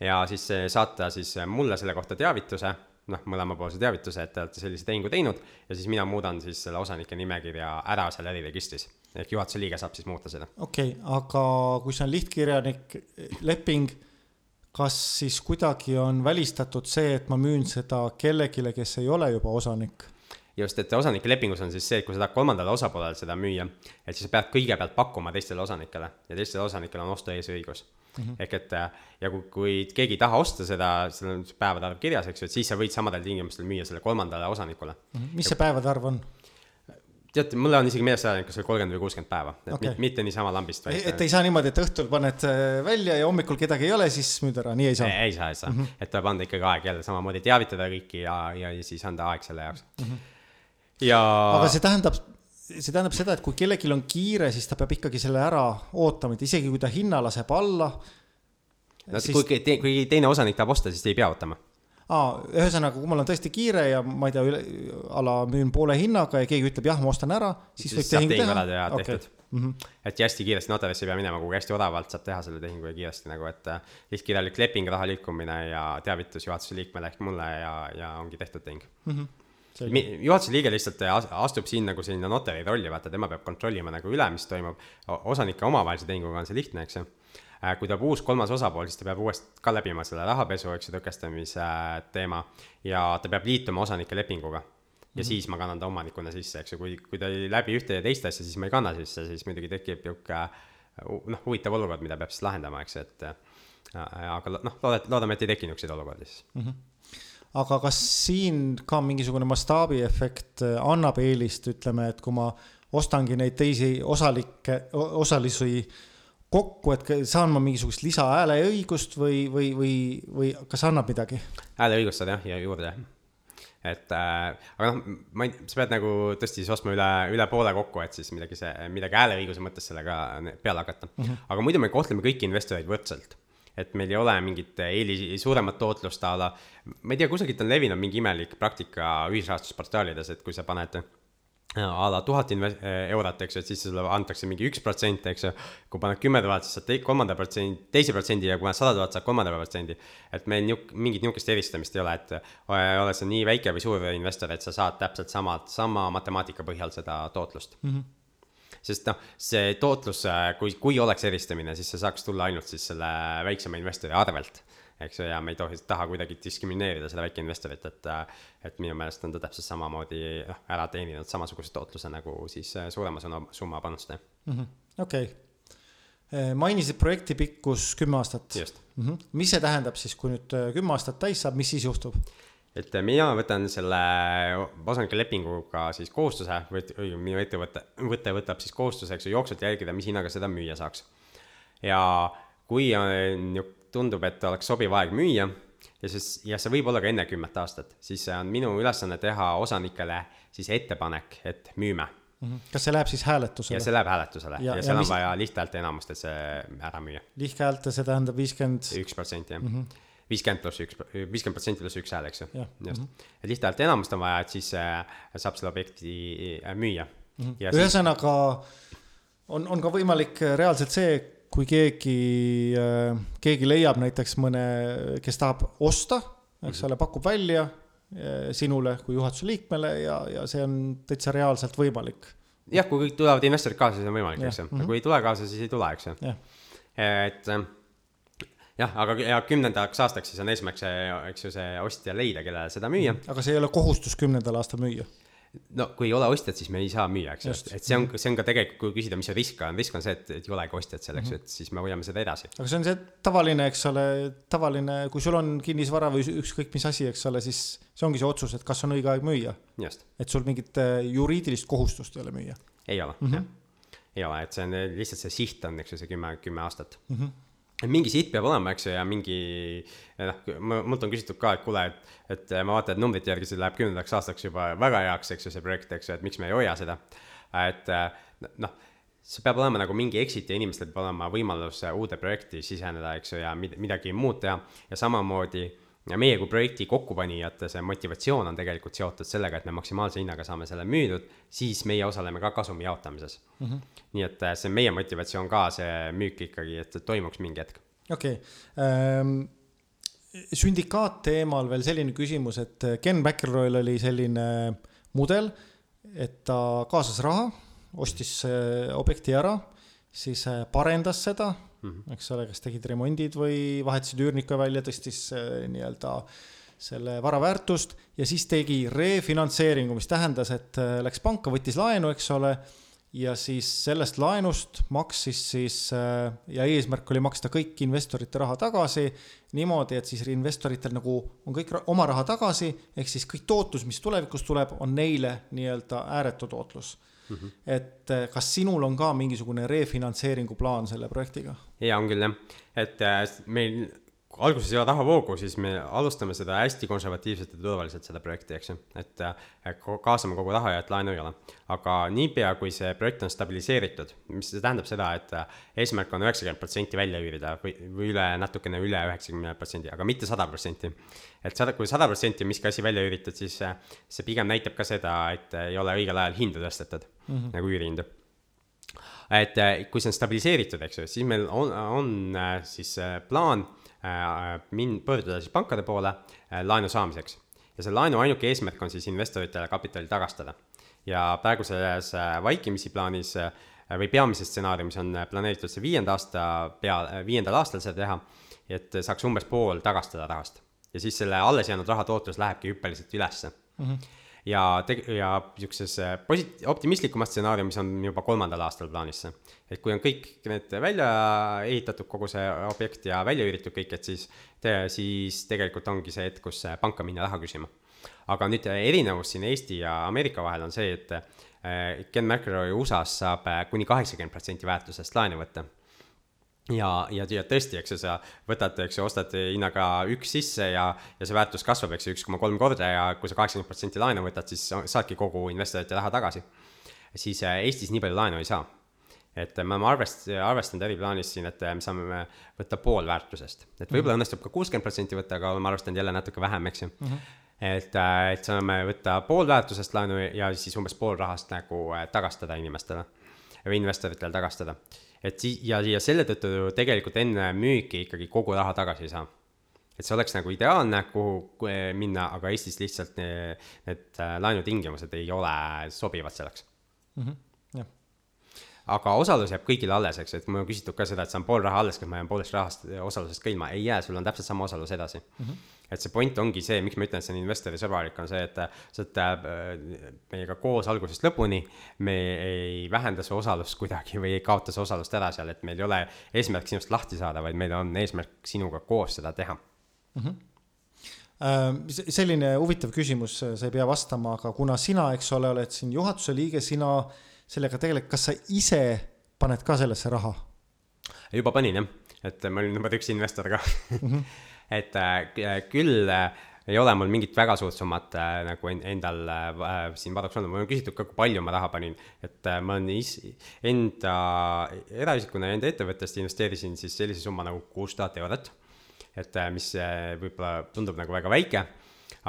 ja siis saata siis mulle selle kohta teavituse noh, mõlemapoolse teavituse, et te olete sellise tehingu teinud ja siis mina muudan siis selle osanike nimekirja ära seal äriregistris. ehk juhatuse liige saab siis muuta seda. okei okay,, aga kui see on lihtkirjanik leping, kas siis kuidagi on välistatud see, et ma müün seda kellelegi, kes ei ole juba osanik? just, et osanike lepingus on siis see, et kui sa tahad kolmandale osapoolele seda müüa, et siis sa pead kõigepealt pakkuma teistele osanikele ja teistel osanikel on ostueesõigus mm. -hmm. ehk et ja kui, kui keegi ei taha osta seda, seal on päevade arv kirjas, eks ju, et siis sa võid samadel tingimustel müüa selle kolmandale osanikule mm. -hmm. mis ja, see päevade arv on? teate, mulle on isegi meeles seda, kas see oli kolmkümmend või kuuskümmend päeva, et okay. mitte, mitte niisama lambist. et ei saa niimoodi, et õhtul paned äh, välja ja hommikul kedagi ei ole, siis müüd ära, nii ei saa? ei saa, ei saa mm, -hmm. et tuleb anda ikkagi aeg jälle samamoodi teavitada kõiki ja, ja siis anda aeg selle jaoks mm. -hmm. ja. aga see tähendab, see tähendab seda, et kui kellelgi on kiire, siis ta peab ikkagi selle ära ootama, et isegi kui ta hinna laseb alla no siis... kui kui teine osanik tahab osta, siis te ei pea ootama aa, ühesõnaga, kui mul on tõesti kiire ja ma ei tea, a la müün poole hinnaga ja keegi ütleb jah, ma ostan ära, siis võib tehing teha. okay. mm. -hmm. et hästi kiiresti notarisse ei pea minema, kuhugi hästi odavalt saab teha selle tehingu ja kiiresti nagu, et äh, lihtsakirjalik leping, raha liikumine ja teavitus juhatuse liikmele ehk mulle ja, ja ongi tehtud tehing mm. -hmm juhatuse liige lihtsalt astub siin nagu selline notari rolli, vaata, tema peab kontrollima nagu üle, mis toimub. osanike omavahelise tehinguga on see lihtne, eks ju. Äh, kui tuleb uus kolmas osapool, siis ta peab uuesti ka läbima selle rahapesu, eks ju, tõkestamise teema ja ta peab liituma osanike lepinguga ja mm -hmm. siis ma kannan ta omanikuna sisse, eks ju, kui, kui ta ei läbi ühte ja teist asja, siis ma ei kanna sisse, siis muidugi tekib niisugune noh, huvitav olukord, mida peab siis lahendama, eks, et aga noh, loodame, et ei teki niisuguseid olukordi siis mm. -hmm aga kas siin ka mingisugune mastaabiefekt äh, annab eelist, ütleme, et kui ma ostangi neid teisi osalikke, osalisi kokku, et saan ma mingisugust lisahääleõigust või, või, või, või kas annab midagi? hääleõigust saad jah, ja juurde et äh, aga noh, ma ei, sa pead nagu tõesti siis ostma üle, üle poole kokku, et siis midagi see, midagi hääleõiguse mõttes sellega peale hakata mm. -hmm. aga muidu me kohtleme kõiki investoreid võrdselt. Et meil ei ole mingit eeli-, suuremat tootlust a la, ma ei tea, kusagilt on levinud mingi imelik praktika ühisrahastusportaalides, et kui sa paned a la tuhat inve-, eurot, eks ju, et siis sulle antakse mingi üks protsent, eks ju. kui paned kümme tuhat, siis saad kolmanda protsendi, teise protsendi ja kui paned sada tuhat, saad kolmanda protsendi. et meil niuk-, mingit niisugust eristamist ei ole, et oled sa nii väike või suur investor, et sa saad täpselt samad, sama matemaatika põhjal seda tootlust mm. -hmm sest noh, see tootlus, kui, kui oleks eristamine, siis see saaks tulla ainult siis selle väiksema investori arvelt eks ju, ja me ei tohi, taha kuidagi diskrimineerida seda väikeinvestorit, et et minu meelest on ta täpselt samamoodi noh, ära teeninud samasuguse tootluse nagu siis äh, suurema summa, summa panustaja mm -hmm.. okei okay., äh, mainisid projekti pikkus kümme aastat. just mm. -hmm. mis see tähendab siis, kui nüüd äh, kümme aastat täis saab, mis siis juhtub? Et mina võtan selle osanike lepinguga siis kohustuse või minu ettevõte, võte võtab siis kohustuse, eks ju, jooksvalt jälgida, mis hinnaga seda müüa saaks. ja kui on tundub, et oleks sobiv aeg müüa ja siis, ja see võib olla ka enne kümmet aastat, siis on minu ülesanne teha osanikele siis ettepanek, et müüme. -hmm. kas see läheb siis hääletusele? ja see läheb hääletusele ja, ja, ja seal mis... on vaja lihthäälte enamust, et see ära müüa. lihthäälte, see tähendab viiskümmend. üks protsenti jah mm -hmm viiskümmend pluss üks, viiskümmend protsenti pluss üks hääl, eks ju, just. Mhm. et lihthäälte enamust on vaja, et siis äh, saab selle objekti äh, müüa mm. -hmm. ühesõnaga siis... on, on ka võimalik reaalselt see kui keegi, äh, keegi leiab näiteks mõne, kes tahab osta, eks mhm. ole, pakub välja äh, sinule kui juhatuse liikmele ja, ja see on täitsa reaalselt võimalik. jah, kui kõik tulevad investorid kaasa, siis on võimalik, eks ju, aga kui ei tule kaasa, siis ei tule, eks ju. et äh, jah, aga ja kümnendaks aastaks siis on eesmärk see, eks ju, see ostja leida, kellele seda müüa. aga see ei ole kohustus kümnendal aastal müüa no kui ei ole ostjat, siis me ei saa müüa, eks ju, et see on, see on ka tegelikult, kui küsida, mis see risk on, risk on see, et, et ei olegi ostjat selleks mm, -hmm. et siis me hoiame seda edasi. aga see on see tavaline, eks ole, tavaline, kui sul on kinnisvara või ükskõik mis asi, eks ole, siis see ongi see otsus, et kas on õige aeg müüa. et sul mingit äh, juriidilist kohustust ei ole müüa. ei ole mm, -hmm. jah. ei ole, et see on lihtsalt see siht on, eks ju, see kümme, kümme aastat mm. -hmm mingi siht peab olema, eks ju, ja mingi noh, mult on küsitud ka, et kuule, et, et ma vaatan, et numbrite järgi see läheb kümnendaks aastaks juba väga heaks, eks ju, see projekt, eks ju, et miks me ei hoia seda. et noh, see peab olema nagu mingi exit ja inimestel peab olema võimalus uude projekti siseneda, eks ju, ja midagi muud teha ja samamoodi ja meie kui projekti kokkupanijate see motivatsioon on tegelikult seotud sellega, et me maksimaalse hinnaga saame selle müüdud, siis meie osaleme ka kasumi jaotamises mm. -hmm. nii et äh, see on meie motivatsioon ka, see müük ikkagi, et toimuks mingi hetk. okei okay. ähm,, sündikaat teemal veel selline küsimus, et Ken McElroy'l oli selline mudel, et ta kaasas raha, ostis objekti ära, siis äh, parendas seda. Eks ole, kas tegid remondid või vahetasid üürniku välja, tõstis äh, nii-öelda selle vara väärtust ja siis tegi refinantseeringu, mis tähendas, et äh, läks panka, võttis laenu, eks ole, ja siis sellest laenust maksis siis äh, ja eesmärk oli maksta kõik investorite raha tagasi niimoodi, et siis investoritel nagu on kõik oma raha tagasi, ehk siis kõik tootlus, mis tulevikus tuleb, on neile nii-öelda ääretu tootlus mm. -hmm. et eh, kas sinul on ka mingisugune refinantseeringu plaan selle projektiga? jaa, on küll jah, et äh, meil alguses ei ole rahavoogu, siis me alustame seda hästi konservatiivselt ja turvaliselt, seda projekti, eks ju. et kaasame kogu raha ja et laenu ei ole. aga niipea, kui see projekt on stabiliseeritud, mis tähendab seda, et eesmärk on üheksakümmend protsenti välja üürida või, või üle, natukene üle üheksakümne protsendi, aga mitte sada protsenti. et sada, kui sada protsenti on miski asi välja üüritud, siis see pigem näitab ka seda, et ei ole õigel ajal hinda tõstetud mm, -hmm. nagu üürihindu et äh, kui see on stabiliseeritud, eks ju, siis meil on, on äh, siis plaan min-, pöörduda siis pankade poole laenu saamiseks. ja selle laenu ainuke eesmärk on siis investoritele kapitali tagastada. ja praeguses vaikimisi plaanis või peamises stsenaariumis on planeeritud see viienda aasta pea, viiendal aastal seda teha, et saaks umbes pool tagastada rahast. ja siis selle alles jäänud raha tootlus lähebki hüppeliselt ülesse mm. -hmm ja teg-, ja niisuguses äh, posit-, optimistlikumas stsenaariumis on juba kolmandal aastal plaanis see. et kui on kõik need välja ehitatud, kogu see objekt ja välja üüritud kõik, et siis te,, siis tegelikult ongi see hetk, kus äh, panka minna raha küsima. aga nüüd äh, erinevus siin Eesti ja Ameerika vahel on see, et Ken McElroy USA-s saab kuni kaheksakümmend protsenti väärtusest laenu võtta ja, ja, ja tõesti, eks ju, sa võtad, eks ju, ostad hinnaga üks sisse ja, ja see väärtus kasvab, eks ju, üks koma kolm korda ja kui sa kaheksakümmend protsenti laenu võtad, siis saadki kogu investorite raha tagasi. siis äh, Eestis nii palju laenu ei saa. et me oleme arvest-, arvestanud äriplaanis siin, et me saame võtta pool väärtusest, et võib-olla mm -hmm. õnnestub ka kuuskümmend protsenti võtta, aga oleme arvestanud jälle natuke vähem, eks ju mm. -hmm et, äh, et saame võtta pool väärtusest laenu ja siis umbes pool rahast nagu äh, tagastada inimestele või investoritele tagastada et siis ja, ja selle tõttu tegelikult enne müüki ikkagi kogu raha tagasi ei saa. et see oleks nagu ideaalne, kuhu minna, aga Eestis lihtsalt need, need äh, laenutingimused ei ole sobivad selleks mm. -hmm aga osalus jääb kõigile alles, eks, et mul on küsitud ka seda, et saan pool raha alles, kas ma jään poolest rahast, osalusest ka ilma, ei jää, sul on täpselt sama osalus edasi mm. -hmm et see point ongi see, miks ma ütlen, et see on investori sõbralik, on see, et sa oled äh, meiega koos algusest lõpuni. me ei vähenda su osalust kuidagi või ei kaota su osalust ära seal, et meil ei ole eesmärk sinust lahti saada, vaid meil on eesmärk sinuga koos seda teha mm. -hmm selline huvitav küsimus, sa ei pea vastama, aga kuna sina, eks ole, oled siin juhatuse liige, sina sellega tegeled, kas sa ise paned ka sellesse raha? juba panin jah, et ma olin number üks investor ka mm. -hmm et äh, küll äh, ei ole mul mingit väga suurt summat äh, nagu endal siin vaadaks olnud, mul on küsitud ka, kui palju ma raha panin. et ma olen is-, enda eraisikuna enda ettevõttest investeerisin siis sellise summa nagu kuus tuhat eurot. et mis võib-olla tundub nagu väga väike,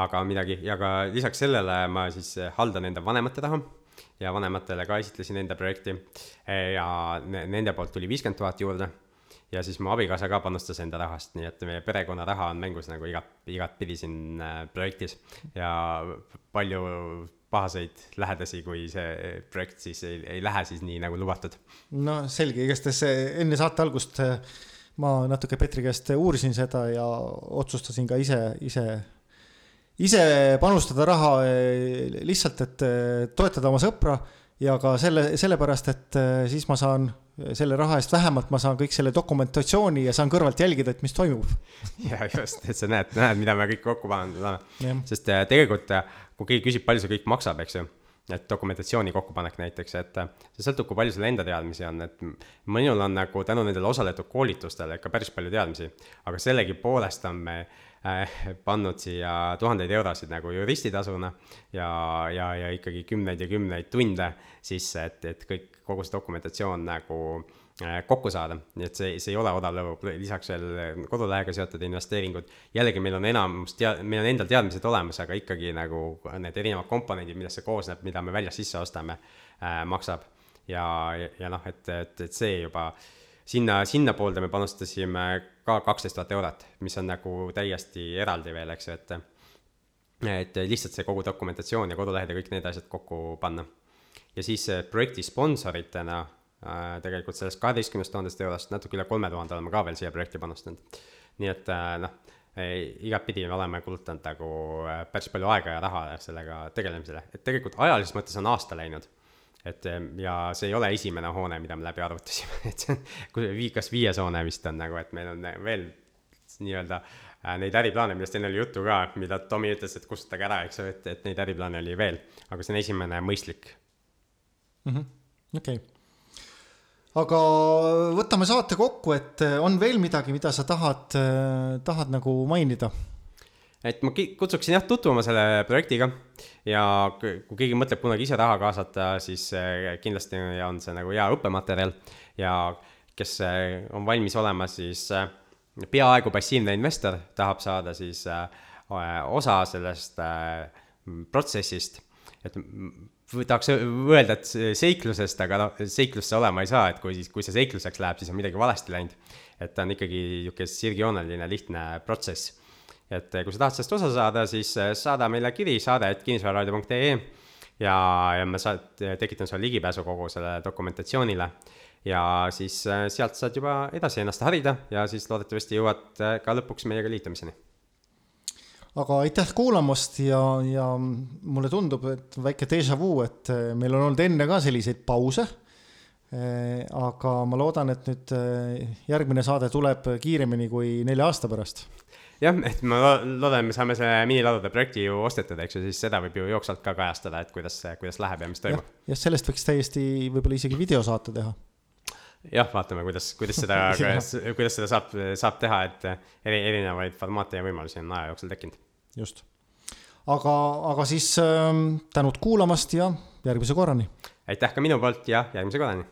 aga midagi, ja ka lisaks sellele ma siis haldan enda vanemate raha ja vanematele ka esitlesin enda projekti ja nende poolt tuli viiskümmend tuhat juurde ja siis mu abikaasa ka panustas enda rahast, nii et meie perekonna raha on mängus nagu igat, igatpidi siin äh, projektis ja palju pahaseid lähedasi, kui see projekt siis ei, ei lähe siis nii nagu lubatud. no selge, igastahes enne saate algust äh, ma natuke Petri käest uurisin seda ja otsustasin ka ise, ise, ise panustada raha äh, lihtsalt, et toetada oma sõpra ja ka selle, sellepärast, et siis ma saan selle raha eest vähemalt ma saan kõik selle dokumentatsiooni ja saan kõrvalt jälgida, et mis toimub. ja just, et sa näed, näed, mida me kõik kokku pannud oleme. sest äh, tegelikult, äh, kui keegi küsib, palju see kõik maksab, eks ju et dokumentatsiooni kokkupanek näiteks, et äh, see sõltub, kui palju sul enda teadmisi on, et minul on nagu tänu nendele osaletud koolitustele ikka päris palju teadmisi, aga sellegipoolest on me äh, pannud siia tuhandeid eurosid nagu juristitasuna ja, ja, ja ikkagi kümneid ja kümneid tunde sisse, et, et kõik kogu see dokumentatsioon nagu äh, kokku saada, nii et see, see ei ole odav lõbu, lisaks veel kodulehega seotud investeeringud. jällegi meil on enamus tea-, meil on endal teadmised olemas, aga ikkagi nagu need erinevad komponendid, millest see koosneb, mida me väljast sisse ostame äh,, maksab. ja, ja, ja noh, et, et, et see juba sinna, sinnapoolde me panustasime ka kaksteist tuhat eurot, mis on nagu täiesti eraldi veel, eks ju, et et lihtsalt see kogu dokumentatsioon ja kodulehed ja kõik need asjad kokku panna. Ja siis projekti sponsoritena äh, tegelikult sellest kaheteistkümnest tuhandest eurost natuke üle kolme tuhande oleme ka veel siia projekti panustanud. nii et äh, noh, igatpidi me oleme kulutanud nagu äh, päris palju aega ja raha sellega tegelemisele, et tegelikult ajalises mõttes on aasta läinud et ja see ei ole esimene hoone, mida me läbi arvutasime, et see on, kas viies hoone vist on nagu, et meil on veel nii-öelda neid äriplaane, millest enne oli juttu ka, mida Tomi ütles, et kustutage ära, eks ju, et, et neid äriplaane oli veel. aga see on esimene mõistlik -hmm.. okei aga võtame saate kokku, et eh, on veel midagi, mida sa tahad, tahad nagu mainida? Et ma kutsuksin jah tutvuma selle projektiga ja kui keegi mõtleb kunagi ise raha kaasata, siis eh, kindlasti on see nagu hea õppematerjal ja kes on valmis olema siis peaaegu passiivne investor, tahab saada siis osa sellest protsessist, et tahaks öelda, et seiklusest, aga noh, seiklust see olema ei saa, et kui siis, kui see seikluseks läheb, siis on midagi valesti läinud. et ta on ikkagi niisugune sirgjooneline lihtne protsess. Et kui sa tahad sellest osa saada, siis saada meile kiri, saade, et kinnisvararaadio.ee ja, ja ma saad, tekitan sulle ligipääsu kogu sellele dokumentatsioonile. ja siis sealt saad juba edasi ennast harida ja siis loodetavasti jõuad ka lõpuks meiega liitumiseni aga aitäh kuulamast ja, ja mulle tundub, et väike déjà vu, et eh, meil on olnud enne ka selliseid pause. Eh, aga ma loodan, et nüüd eh, järgmine saade tuleb kiiremini kui nelja aasta pärast. Jah, et ma loodan, me saame selle miniladude projekti ju ostetud, eks ju, siis seda võib ju jooksvalt ka kajastada, et kuidas, kuidas läheb ja mis toimub. jah, sellest võiks täiesti võib-olla isegi videosaate teha jah, vaatame, kuidas, kuidas seda kuidas seda saab, saab teha, et eri, erinevaid formaate ja võimalusi on aja jooksul tekkinud just. aga, aga siis äh, tänud kuulamast ja järgmise korrani. aitäh ka minu poolt ja järgmise korrani